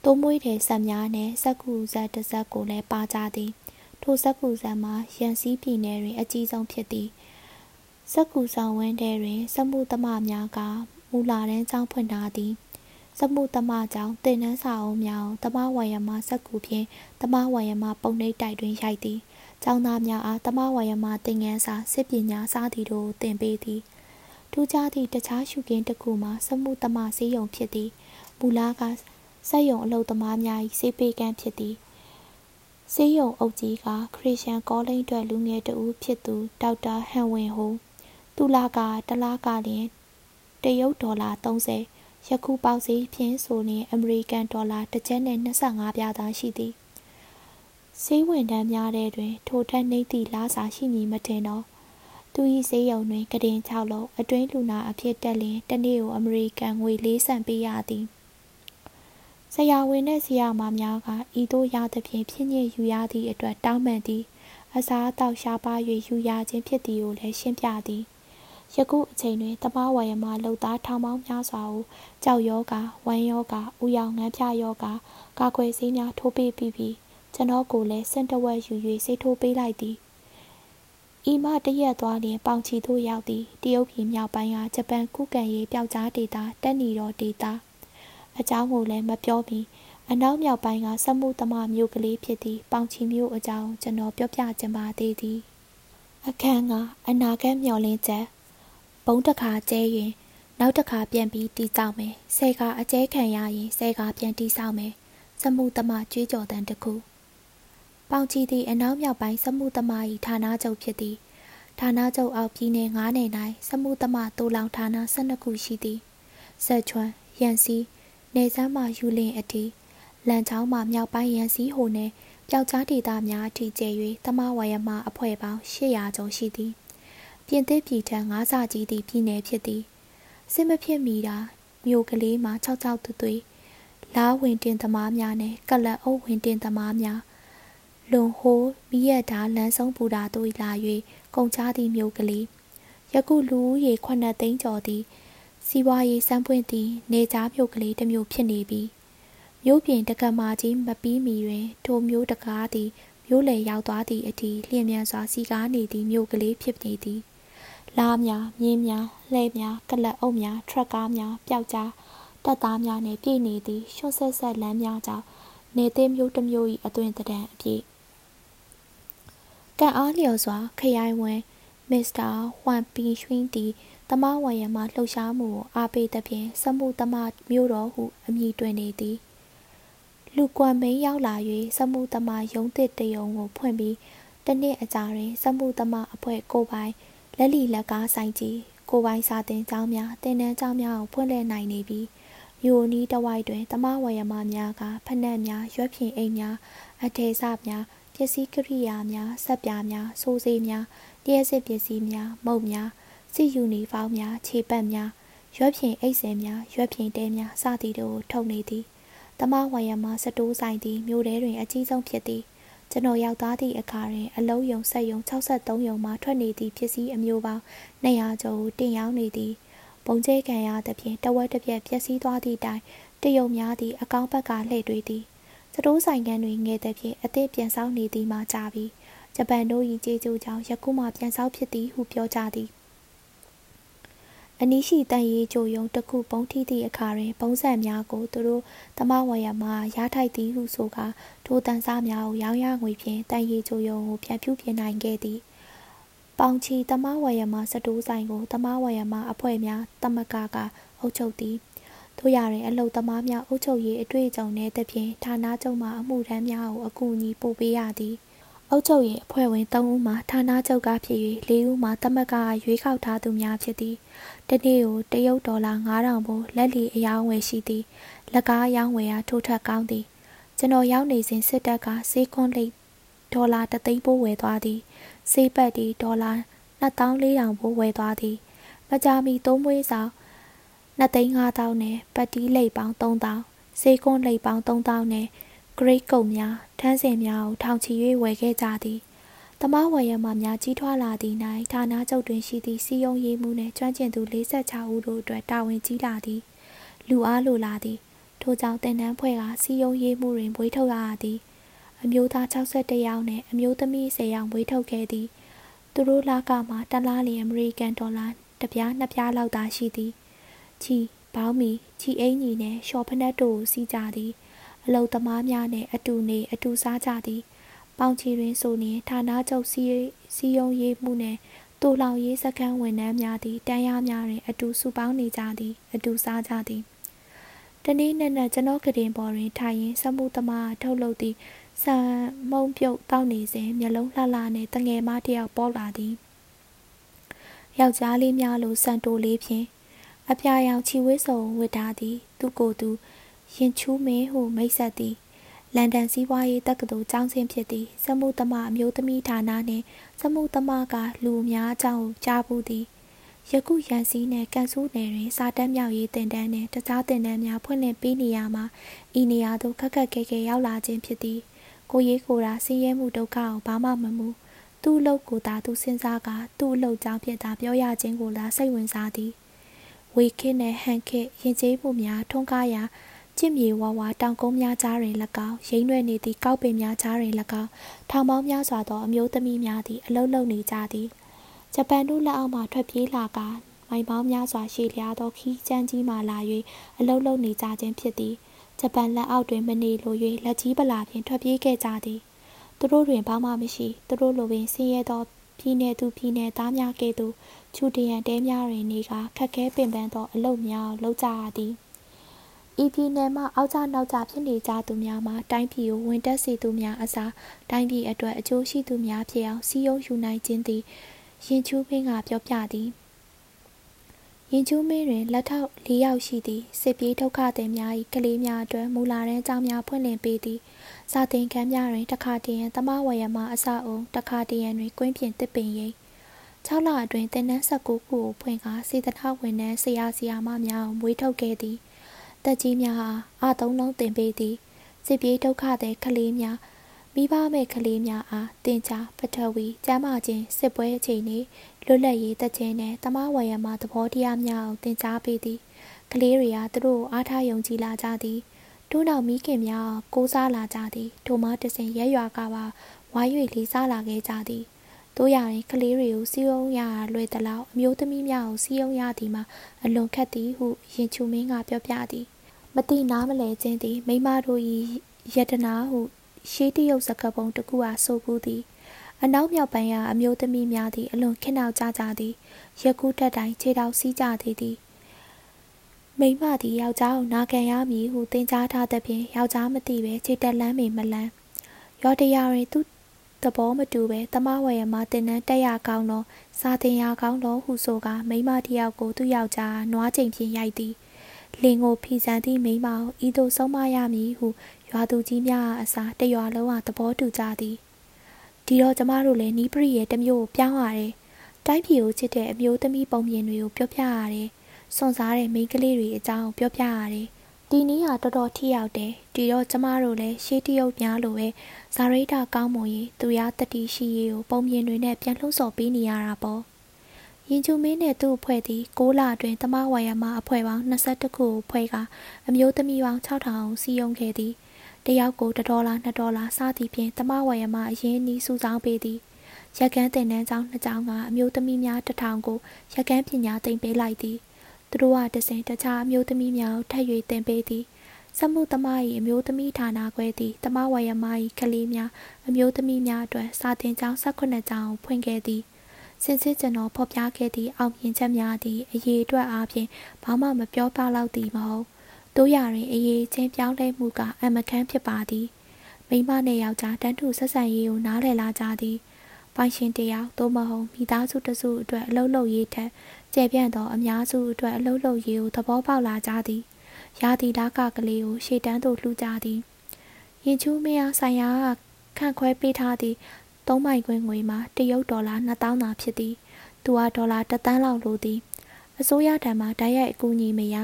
တိုးမွေးတဲ့ဆက်များနှင့်စက်ကူဇက်တစ်စက်ကိုလည်းပါကြသည်ထိုစက်ကူဇက်မှာရန်စီးပြည်နယ်တွင်အကြီးဆုံးဖြစ်သည်စက်ကူဆောင်ဝင်းထဲတွင်စမှုသမားများက မူလာတန်းကျောင်းဖွင့်ထားသည်စမှုသမားကျောင်းတင်နန်းစာအုပ်များတမဝယမစက်ကူဖြင့်တမဝယမပုံနှိပ်တိုက်တွင်ရိုက်သည်ကျောင်းသားများအားတမဝယမသင်ငန်းစာစစ်ပညာစားသည်တို့သင်ပေးသည်ထူးခြားသည့်တခြားရှုခင်းတစ်ခုမှာစမှုသမားစည်းရုံဖြစ်သည်မူလာကစက်ယုံအလုပ်သမားများ၏စေပေကန်းဖြစ်သည်စေးယုံအုပ်ကြီးကခရစ်ယာန်ကောလိပ်အတွက်လူငယ်တဦးဖြစ်သူဒေါက်တာဟန်ဝင်ဟိုသူလာကတလားကလျင်တ ရုတ်ဒေါ်လာ30ယခုပေါက်ဈေးဖြင့်ဆိုရင်အမေရိကန်ဒေါ်လာတစ်ကျပ်နဲ့25ပြားသာရှိသည်စေးဝင်တန်းများတဲ့တွင် ထိုထက်နှိမ့်သည့်လားစာရှိမည်မထင်တော့သူ၏စေးရုံတွင်ကတင်6လုံးအတွင်းလူနာအဖြစ်တက်လျင်တနေ့ကိုအမေရိကန်ငွေ၄ဆန်ပေးရသည်ဆရာဝန်နှင့်ဆရာမများကဤသို့ရသဖြင့်ဖြစ်ညစ်ယူရသည့်အတွက်တောင်းပန်သည် အစားအသောက်ရှားပါ၍ယူရခြင်းဖြစ်သည်ကိုလည်းရှင်းပြသည် ယခုအချိန်တွင်တမဝယမလှုပ်သားထောင်ပေါင်းများစွာကိုကြောက်ယောဂဝမ်းယောဂဥယောင်ငန်းပြယောဂကာကွယ်ဆေးများထိုးပေးပြီးပြီးကျွန်တော်ကိုလည်းစင်တဝက်ယူ၍ဆေးထိုးပေးလိုက်သည်ဤမှတရက်သွားလျင်ပေါင်ချီသို့ရောက်သည်တရုတ်ပြည်မြောက်ပိုင်းကဂျပန်ကုကန်ရေးပျောက်ကြားဒေသတက်နီတော်ဒေသအကြောင်းကိုလည်းမပြောမီအနောက်မြောက်ပိုင်းကစမှုသမမျိုးကလေးဖြစ်သည့်ပေါင်ချီမျိုးအကြောင်းကျွန်တော်ပြောပြချင်ပါသေးသည်အခန်းကအနာဂတ်မျှော်လင့်ချက် ဘုံတစ်ခါကျဲရင်နောက်တစ်ခါပြန်ပြီးတီးတောက်မယ်ဆဲကအကျဲခံရရင်ဆဲကပြန်တီးဆောက်မယ်စမှုသမကြွေးကြော်တန်တစ်ခုပေါင်ချီသည်အနောက်မြောက်ပိုင်းစမှုသမ၏ဌာနချုပ်ဖြစ်သည်ဌာနချုပ်အောက်ပြည်နယ်9နယ်၌စမှုသမတိုးလောင်ဌာန12ခုရှိသည်ဆက်ချွမ်းရန်စီနေဆန်းမှယူလင်အထိလန်ချောင်းမှမြောက်ပိုင်းရန်စီဟိုနှင့်ပျောက်ကြားဒေသများအထိကျဲ၍တမဝရမအဖွဲ့ပေါင်း800ကျော်ရှိသည် ပြင်သစ်ပြည်ထံငါးစာကြီးသည့်ပြည်နယ်ဖြစ်သည်စစ်မဖြစ်မီတာမြို့ကလေးမှာ၆၆သွသွေးလားဝင်တင်သမားများနဲ့ကလပ်အုပ်ဝင်တင်သမားများလွန်ဟိုးမိရတာလမ်းဆုံးပူတာတို့လာ၍ကုန်ချသည့်မြို့ကလေးယခုလူဦးရေ9သိန်းကျော်သည်စီးပွားရေးစမ်းပွင့်သည့်နေကြားမြို့ကလေးတစ်မြို့ဖြစ်နေပြီးမြို့ပြင်တက္ကမကြီးမပြီးမီတွင်ထိုမြို့တကားသည်မြို့လေရောက်သွားသည့်အထိလျင်မြန်စွာစီကားနေသည့်မြို့ကလေးဖြစ်နေသည် လားများမြင်းများလှဲများကလပ်အုပ်များထရက်ကားများပျောက်ကြားတပ်သားများနှင့်ပြည့်နေသည့်ရှွတ်ဆက်ဆက်လမ်းများကြောင့်နေသေးမျိုးတစ်မျိုး၏အသွင်တံအပြည့်ကံအားလျော်စွာခရိုင်ဝင်မစ္စတာဟွမ်ပီရွှင်းသည်တမဝရမလှုပ်ရှားမှုကိုအားပေးသဖြင့်စမှုတမမျိုးတော်ဟုအမည်တွင်နေသည်လူကွမ်မိန်ရောက်လာ၍စမှုတမရုံးသစ်တယုံကိုဖွင့်ပြီးတနှစ်အကြာတွင်စမှုတမအဖွဲ့ကိုပိုင် လက်လီလက်ကားဆိုင်ကြီးကိုပိုင်စာတင်ကျောင်းများတင်နန်းကျောင်းများကိုဖွင့်လှစ်နိုင်နေပြီးမြို့နီးတဝိုက်တွင်တမဝရမများကဖက်နှက်များရွက်ဖြင်အိမ်များအထေစများပစ္စည်းကိရိယာများဆက်ပြားများစိုးစေးများတရက်စစ်ပစ္စည်းများမုတ်များစစ်ယူနီဖောင်းများခြေပတ်များရွက်ဖြင့်အိတ်စင်များရွက်ဖြင့်တဲများစသည်တို့ကိုထုတ်နေသည်တမဝရမစတိုးဆိုင်သည်မြို့ထဲတွင်အကြီးဆုံးဖြစ်သည် ကျွန်တော်ရောက်သားသည့်အခါတွင်အလုံးယုံဆက်ယုံ63ယုံမှထွက်နေသည့်ပစ္စည်းအမျိုးပေါင်း200ကျော်ကိုတင်ရောက်နေသည်ပုံကျဲခံရသဖြင့်တဝက်တစ်ပြက်ပျက်စီးသွားသည့်တိုင်တရုံများသည့်အကောင့်ဘက်ကလှည့်တွေးသည်စတိုးဆိုင်ကန်တွင်ငယ်သဖြင့်အသည့်ပြန်ဆောင်နေသည်မှကြာပြီဂျပန်တို့၏ကြေးကျိုးကြောင့်ယခုမှပြန်ဆောင်ဖြစ်သည်ဟုပြောကြသည် အနီးရှိတန်ရီကြိုယုံတစ်ခုပုံထိသည့်အခါတွင် ပုံစံများကိုသူတို့သမဝရမှရထိုက်သည်ဟုဆိုကာထိုတန်စားများကိုရောင်းရငွေဖြင့်တန်ရီကြိုယုံကိုပြန်ဖြူပြင်နိုင်ခဲ့သည်ပေါင်ချီသမဝရမစတိုးဆိုင်ကိုသမဝရမအဖွဲ့များတမကကအုပ်ချုပ်သည်တို့ရရင်အလုတ်သမားများအုပ်ချုပ်ရေးအတွေ့အကြုံနဲ့တဖြင့်ဌာနချုပ်မှအမှုထမ်းများကိုအကူအညီပို့ပေးရသည် အုပ်ချုပ်ရေးအဖွဲ့ဝင်3ဦးမှဌာနချုပ်ကဖြစ်၍4ဦးမှတမကရွေးကောက်ထားသူများဖြစ်သည်တနေ့ကိုတရုတ်ဒေါ်လာ9000ဘို့လက်လီအယောင်းဝယ်ရှိသည်လက်ကားအယောင်းဝယ်အားထိုးထက်ကောင်းသည်ကျွန်တော်ရောက်နေစဉ်စစ်တပ်ကစေးခွန်းလိတ်ဒေါ်လာ3သိန်းပိုးဝယ်သွားသည်စေးပတ်သည်ဒေါ်လာ2400ဘို့ဝယ်သွားသည်မကြာမီသုံးမွေးဆောင်2သိန်း5000နဲ့ပတ်တီးလိတ်ပေါင်း3000စေးခွန်းလိတ်ပေါင်း3000နဲ့ ဂရိတ်ကုတ်များထန်းစင်များကိုထောင်ချီ၍ဝယ်ခဲ့ကြသည်တမဝယ်ရမှများကြီးထွားလာသည့်၌ဌာနချုပ်တွင်ရှိသည့်စီယုံရေးမှုနှင့်ကျွမ်းကျင်သူ46ဦးတို့အတွက်တာဝန်ကြီးလာသည်လူအားလိုလာသည်ထို့ကြောင့်တင်နန်းဖွဲ့ကစီယုံရေးမှုတွင်မွေးထုတ်ရသည်အမျိုးသား61ယောက်နှင့်အမျိုးသမီး10ယောက်မွေးထုတ်ခဲ့သည်သူတို့လကမှာတလားလီအမေရိကန်ဒေါ်လာတစ်ပြားနှစ်ပြားလောက်သာရှိသည်ချီဘောင်းမီချီအင်းကြီးနှင့်ရှော့ဖနက်တို့ကိုစီးကြသည် အလုသမားများနှင့်အတူနေအတူစားကြသည်ပေါင်ချီတွင်ဆိုလျင်ဌာနချုပ်စီစီယုံရေးမှုနှင့်တူလောင်ရေးစခန်းဝန်ထမ်းများသည်တန်းရများတွင် အတူစုပေါင်းနေကြသည် အတူစားကြသည်တနေ့နဲ့နဲ့ကျွန်တော်ကတင်ပေါ်တွင်ထိုင်ရင်စမှုသမားထုတ်လုပ်သည့်ဆံမုံပြုတ်တောက်နေစဉ်မျက်လုံးလှလှနှင့်တငယ်မတယောက်ပေါ်လာသည်ယောက်ျားလေးများလိုစံတိုလေးဖြင့်အပြာရောင်ချီဝဲစုံဝတ်ထားသည် သူကိုယ်သူ ရင်ချူးမင်းဟုမိတ်ဆက်သည်လန်ဒန်စီးပွားရေးတက္ကသိုလ်ကျောင်းဆင်းဖြစ်သည်စမှုသမအမျိုးသမီးဌာနနှင့်စမှုသမကလူများအကြောင်းကြားဘူးသည်ယခုရန်စီနှင့်ကန်ဆူးနယ်တွင်စာတမ်းမြောက်ရေးတင်တန်းနှင့်တခြားတင်တန်းများဖွင့်လှစ်ပေးနေရမှာဤနေရာသို့ခက်ခက်ခဲခဲရောက်လာခြင်းဖြစ်သည်ကိုရေးကိုရာဆင်းရဲမှုဒုက္ခကိုဘာမှမမှုသူ့အလုပ်ကိုသာသူစဉ်းစားကသူ့အလုပ်ကြောင့်ဖြစ်တာပြောရခြင်းကိုသာစိတ်ဝင်စားသည်ဝေခင်းနဲ့ဟန်ခစ်ရင်ကျေးမှုများထုံးကားရာ ကြင့်မြေဝါဝါတောင်ကုန်းများကြားတွင်၎င်းရိမ့်ရွယ်နေသည့်ကောက်ပင်များကြားတွင်၎င်းထောင်ပေါင်းများစွာသောအမျိုးသမီးများသည်အလုလုံနေကြသည်ဂျပန်တို့လက်အောက်မှထွက်ပြေးလာကမိုင်ပေါင်းများစွာရှည်လျားသောခီးကျန်းကြီးမှလာ၍အလုလုံနေကြခြင်းဖြစ်သည်ဂျပန်လက်အောက်တွင်မနေလို၍လက်ကြီးပလာဖြင့်ထွက်ပြေးခဲ့ကြသည်သူတို့တွင်ဘာမှမရှိသူတို့လိုပင်ဆင်းရဲသောပြည်내သူပြည်내သားများကဲ့သို့ချူတရန်တဲများတွင်နေကခက်ခဲပင်ပန်းသောအလုပ်များလုပ်ကြရသည် ဤပြည်နယ်မှအောက်ကျနောက်ကျဖြစ်နေကြသူများမှာတိုင်းပြည်ကိုဝင်တက်စေသူများအစားတိုင်းပြည်အတွက်အကျိုးရှိသူများဖြစ်အောင်စီယုံယူနိုင်ခြင်းသည်ရင်ချူးမင်းကပြောပြသည်ရင်ချူးမင်းတွင်လက်ထောက်၄ယောက်ရှိသည်စစ်ပြေးဒုက္ခသည်များ၏ကလေးများအတွက်မူလာတန်းကျောင်းများဖွင့်လှစ်ပေးသည်စာသင်ခန်းများတွင်တခါတရံသမဝရမအစအုံတခါတရံတွင်ကွင်းပြင်တစ်ပင်ရိပ်6လအတွင်းသင်တန်း19ခုကိုဖွင့်ကာစေတနာဝန်ထမ်းဆရာဆရာမများကိုမွေးထုတ်ခဲ့သည် တက်ကြီးများဟာအသုံးလုံးတင်ပေးသည်စစ်ပြေးဒုက္ခသည်ကလေးများမိဘမဲ့ကလေးများအားတင်ချပထဝီကျမ်းမာခြင်းစစ်ပွဲအချိန်นี้လွတ်လပ်ရေးတက်ခြင်းနဲ့တမဝရမသဘောတရားများကိုတင်ကြားပေးသည်ကလေးတွေကသူတို့အားထားယုံကြည်လာကြသည်တို့နောက်မိခင်များကိုးစားလာကြသည်ထိုမှတစဉ်ရက်ရွာကပါဝိုင်း၍လေးစားလာခဲ့ကြသည်တို့ရရင်ကလေးတွေကိုစီးအောင်ရလွယ်သလောက်အမျိုးသမီးများကိုစီးအောင်ရသည်မှာအလွန်ခက်သည်ဟုရင်ချူမင်းကပြောပြသည် မတိနားမလဲခြင်းသည်မိမတို့၏ယတနာဟုရှေးတရုတ်စကားပုံတစ်ခုအားဆိုဘူးသည်အနောက်မြောက်ပိုင်းကအမျိုးသမီးများသည်အလွန်ခင်းနောက်ကြကြသည်ရကူးတက်တိုင်းခြေထောက်စီးကြသေးသည်မိမသည်ယောက်ျားကိုနာခံရမည်ဟုသင်ကြားထားသဖြင့်ယောက်ျားမသိပဲခြေတက်လန်းမီမလန်းရောတရားတွင်သူသဘောမတူပဲတမဝရမတင်နန်းတက်ရကောင်းသောစာတင်ရကောင်းသောဟုဆိုကမိမတယောက်ကိုသူ့ယောက်ျားနွားချိန်ဖြင့်ရိုက်သည် လင်ကိုဖီဆန်သည့်မိမောင်ဤသို့ဆုံးမရမည်ဟုရွာသူကြီးများအစားတရွာလုံးကသဘောတူကြသည်ဒီတော့ကျမတို့လည်းနီးပရိရဲ့တမျိုးကိုပြောင်းရတယ်တိုင်းပြည်ကိုချစ်တဲ့အမျိုးသမီးပုံမြင်တွေကိုပြောပြရတယ်စွန့်စားတဲ့မိန်းကလေးတွေအကြောင်းပြောပြရတယ်။ဒီနည်းဟာတော်တော်ထိရောက်တယ်။ဒီတော့ကျမတို့လည်းရှေးတရုတ်များလိုပဲဇာရိတာကောင်းမွန်ရေးသူရတတိရှိရေးကိုပုံမြင်တွေနဲ့ပြန်လှုံ့ဆော်ပေးနေရတာပေါ့။ ရင်ကျူမင်းနဲ့သူ့အဖွဲ့သည်6လအတွင်းတမဝါယမအဖွဲ့ပေါင်း22ခုကိုဖွဲ့ကအမျိုးသမီးပေါင်း6000စီယုံခဲ့သည်။တယောက်ကို1ဒေါ်လာ2ဒေါ်လာစသည်ဖြင့်တမဝါယမအရင်နီးစုဆောင်းပေးသည်။ရက်ကန်းတင်နှန်းကျောင်းနှစ်ကျောင်းကအမျိုးသမီးများတထောင်ကိုရက်ကန်းပညာသင်ပေးလိုက်သည်။သူတို့ကတစဉ်တခြားအမျိုးသမီးများကိုထပ်၍သင်ပေးသည်။စမှုသမား၏အမျိုးသမီးဌာနခွဲသည်တမဝါယမ၏ကလေးများအမျိုးသမီးများအတွက်စာသင်ကျောင်း18ကျောင်းဖွင့်ခဲ့သည်။ စင်စစ်ကျွန်တော်ဖော်ပြခဲ့သည့်အောင်မြင်ချက်များသည်အရေးအတွက်အားဖြင့်ဘာမှမပြောပြလောက်သည်မဟုတ်။တို့ရရင်အရေးချင်းပြောင်းလဲမှုကအမခန်းဖြစ်ပါသည်။မိမနဲ့ယောက်ျားတန်းတူဆက်ဆံရေးကိုနားလည်လာကြသည်။ပိုင်ရှင်တယောက်သို့မဟုတ်မိသားစုတစုအတွက်အလုပ်လုပ်ရေးထက်ကျေပြန့်သောအများစုအတွက်အလုပ်လုပ်ရေးကိုသဘောပေါက်လာကြသည်ရာသီဓာကကလေးကိုရှေ့တန်းသို့လှူကြသည်ရင်ချူးမရဆိုင်ရာခန့်ခွဲပေးထားသည့် 3မိုင်ခွင်ငွေမှာတရုတ်ဒေါ်လာ2000သာဖြစ်သည်သူကဒေါ်လာ1သန်းလောက်လိုသည်အစိုးရထံမှတိုက်ရိုက်အကူအညီမရ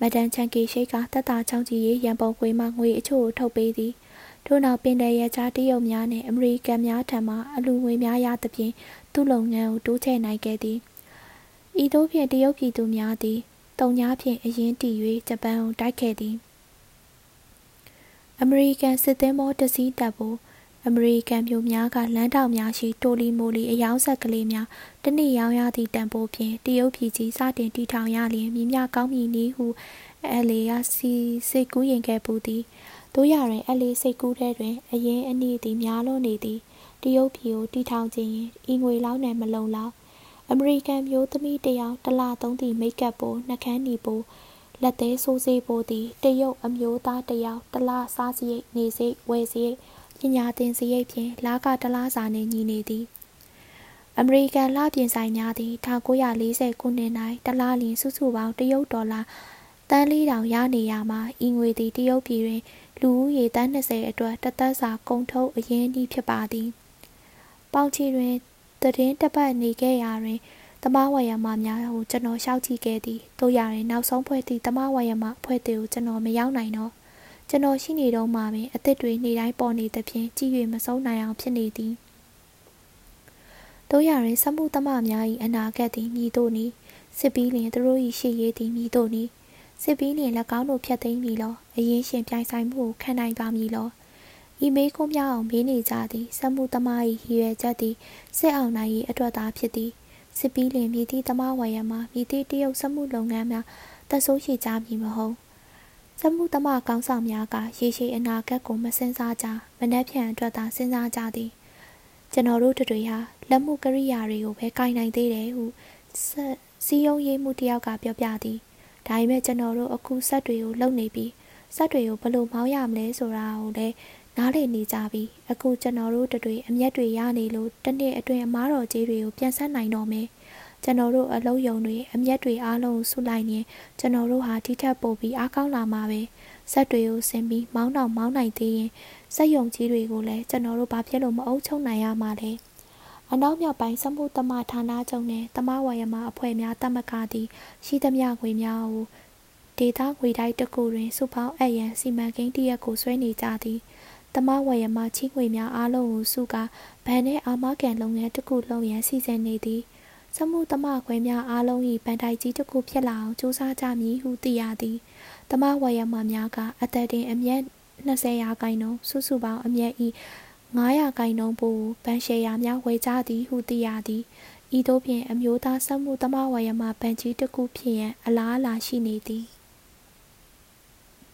မဒန်ချန်ကီရှိတ်ကတက်တာချောင်းကြီးရန်ပုံကွေးမှငွေအချို့ကိုထုတ်ပေးသည်ထို့နောက်ပင်လယ်ရဲချားတရုတ်များနှင့်အမေရိကန်များထံမှအလူငွေများရသဖြင့်သူ့လုပ်ငန်းကိုတိုးချဲ့နိုင်ခဲ့သည်ဤသို့ဖြင့်တရုတ်ပြည်သူများသည်တုံညာဖြင့်အရင်တည်၍ဂျပန်ကိုတိုက်ခဲ့သည်အမေရိကန်စစ်သည်မောတစည်းတပ်ဖို့ အမေရိကန်မျိုးများကလမ်းတောင်များရှိတိုလီမိုလီအယောင်ဆက်ကလေးများတနေ့ရောင်းရသည့်တန်ဖိုးဖြင့်တရုတ်ပြည်ကြီးစတင်တည်ထောင်ရလျင်မြများကောင်းမည်နည်းဟုအဲလီယာစီစိတ်ကူးရင်ခဲ့ပူသည်တို့ရရင်အလေးစိတ်ကူးတဲ့တွင်အရင်အနည်းသည်များလွန်းနေသည်တရုတ်ပြည်ကိုတီထောင်ခြင်းရင်ဤငွေလောက်နဲ့မလုံလောက်အမေရိကန်မျိုးသမီးတယောက်တလသုံးသည့်မိတ်ကပ်ပိုနှကန်းနီပိုလက်သေးဆိုးစေးပိုသည်တရုတ်အမျိုးသားတယောက်တလစားစရိတ်နေစိတ်ဝယ်စရိတ် ပညာသင်စရိတ်ဖြင့်လာကတလားစာနှင့်ညီနေသည်အမေရိကန်လပြင်ဆိုင်များသည်1940ခုနှစ်၌တလားလျင်စုစုပေါင်းတရုတ်ဒေါ်လာတန်းလေးတောင်ရနေရမှာဤငွေသည်တရုတ်ပြည်တွင်လူဦးရေတန်း20အတွက်တသက်စာကုန်ထုတ်အရင်းအနှီးဖြစ်ပါသည်။ပေါင်ချီတွင်တည်င်းတပတ်နေခဲ့ရာတွင်တမဝါယမများကိုကျွန်တော်ရှောက်ကြည့်ခဲ့သည်။တို့ရရင်နောက်ဆုံးဖွဲ့သည့်တမဝါယမအဖွဲ့သေးကိုကျွန်တော်မရောက်နိုင်တော့ ကျွန်တော်ရှိနေတော့မှပင်အစ်စ်တွေနေတိုင်းပေါ်နေသဖြင့်ကြည့်၍မဆုံးနိုင်အောင်ဖြစ်နေသည်။တို့ရရင်စမှုတမများ၏အနာဂတ်သည်မြည်တို့နီစစ်ပြီးလျင်သူတို့၏ရှေ့ရေးသည်မြည်တို့နီစစ်ပြီးလျင်၎င်းတို့ဖျက်သိမ်းပြီလောအရင်ရှင်ပြိုင်ဆိုင်မှုကိုခံနိုင်ပါမည်လောဤမေးခွန်းများအောင်မေးနေကြသည်စက်မှုသမား၏ရည်ရွယ်ချက်သည်စစ်အောင်နိုင်၏အတွက်သာဖြစ်သည်စစ်ပြီးလျင်မြည်သည့်သမားဝရမှာမြည်သည့်တရုတ်စက်မှုလုပ်ငန်းများတဆိုးရှိကြမည်မဟုတ် စက်မှုသမားကောင်းဆောင်များကရေရှည်အနာဂတ်ကိုမစင်စားကြမနှက်ဖြန်အတွက်သာစဉ်းစားကြသည်ကျွန်တော်တို့တွေဟာလက်မှုကရိယာတွေကိုပဲကင်နိုင်သေးတယ်ဟုစီယုံရေးမှုတယောက်ကပြောပြသည်ဒါပေမဲ့ကျွန်တော်တို့အခုဆက်တွေကိုလုံနေပြီးဆက်တွေကိုဘယ်လိုမောင်းရမလဲဆိုတာကိုလည်းနားလည်နေကြပြီအခုကျွန်တော်တို့တွေအမျက်တွေရနေလို့တနေ့အတွင်းအမားတော်ကြီးတွေကိုပြန်ဆက်နိုင်တော့မယ် ကျွန်တော်တို့အလုံးယုံတွေအမျက်တွေအားလုံးဆုလိုက်ရင်ကျွန်တော်တို့ဟာထိထက်ပိုပြီးအားကောင်းလာမှာပဲဆက်တွေကိုဆင်ပြီးမောင်းတော့မောင်းနိုင်သေးရင်စက်ယုံကြီးတွေကိုလည်းကျွန်တော်တို့ဘာဖြစ်လို့မအုပ်ချုပ်နိုင်ရမှာလဲအနောက်မြောက်ပိုင်းစမှုတမဌာနချုပ်နှင့်တမဝါယမအဖွဲ့များတမကသည်ရှိသမျှငွေများကိုဒေတာငွေတိုက်တစ်ခုတွင်စုပေါင်းအပ်ရန်စီမံကိန်းတရက်ကိုဆွဲနေကြသည်တမဝါယမချီးငွေများအားလုံးကိုစုကဗန်နှင့်အာမကန်လုပ်ငန်းတစ်ခုလုံးရန်စီစဉ်နေသည် စမှုတမခွဲများအားလုံး၏ဗန်တိုက်ကြီးတစ်ခုဖြစ်လာအောင်စူးစမ်းကြမည်ဟုသိရသည်တမဝါယမများကအသက်တင်အမျက်20ရာခိုင်နှုန်းစုစုပေါင်းအမျက်၏900ကိုင်နှုန်းပိုဘန်ရှယ်ယာများဝယ်ကြသည်ဟုသိရသည်ဤသို့ဖြင့်အမျိုးသားစက်မှုသမဝါယမဘန်ကြီးတစ်ခုဖြစ်ရန်အလားအလာရှိနေသည်။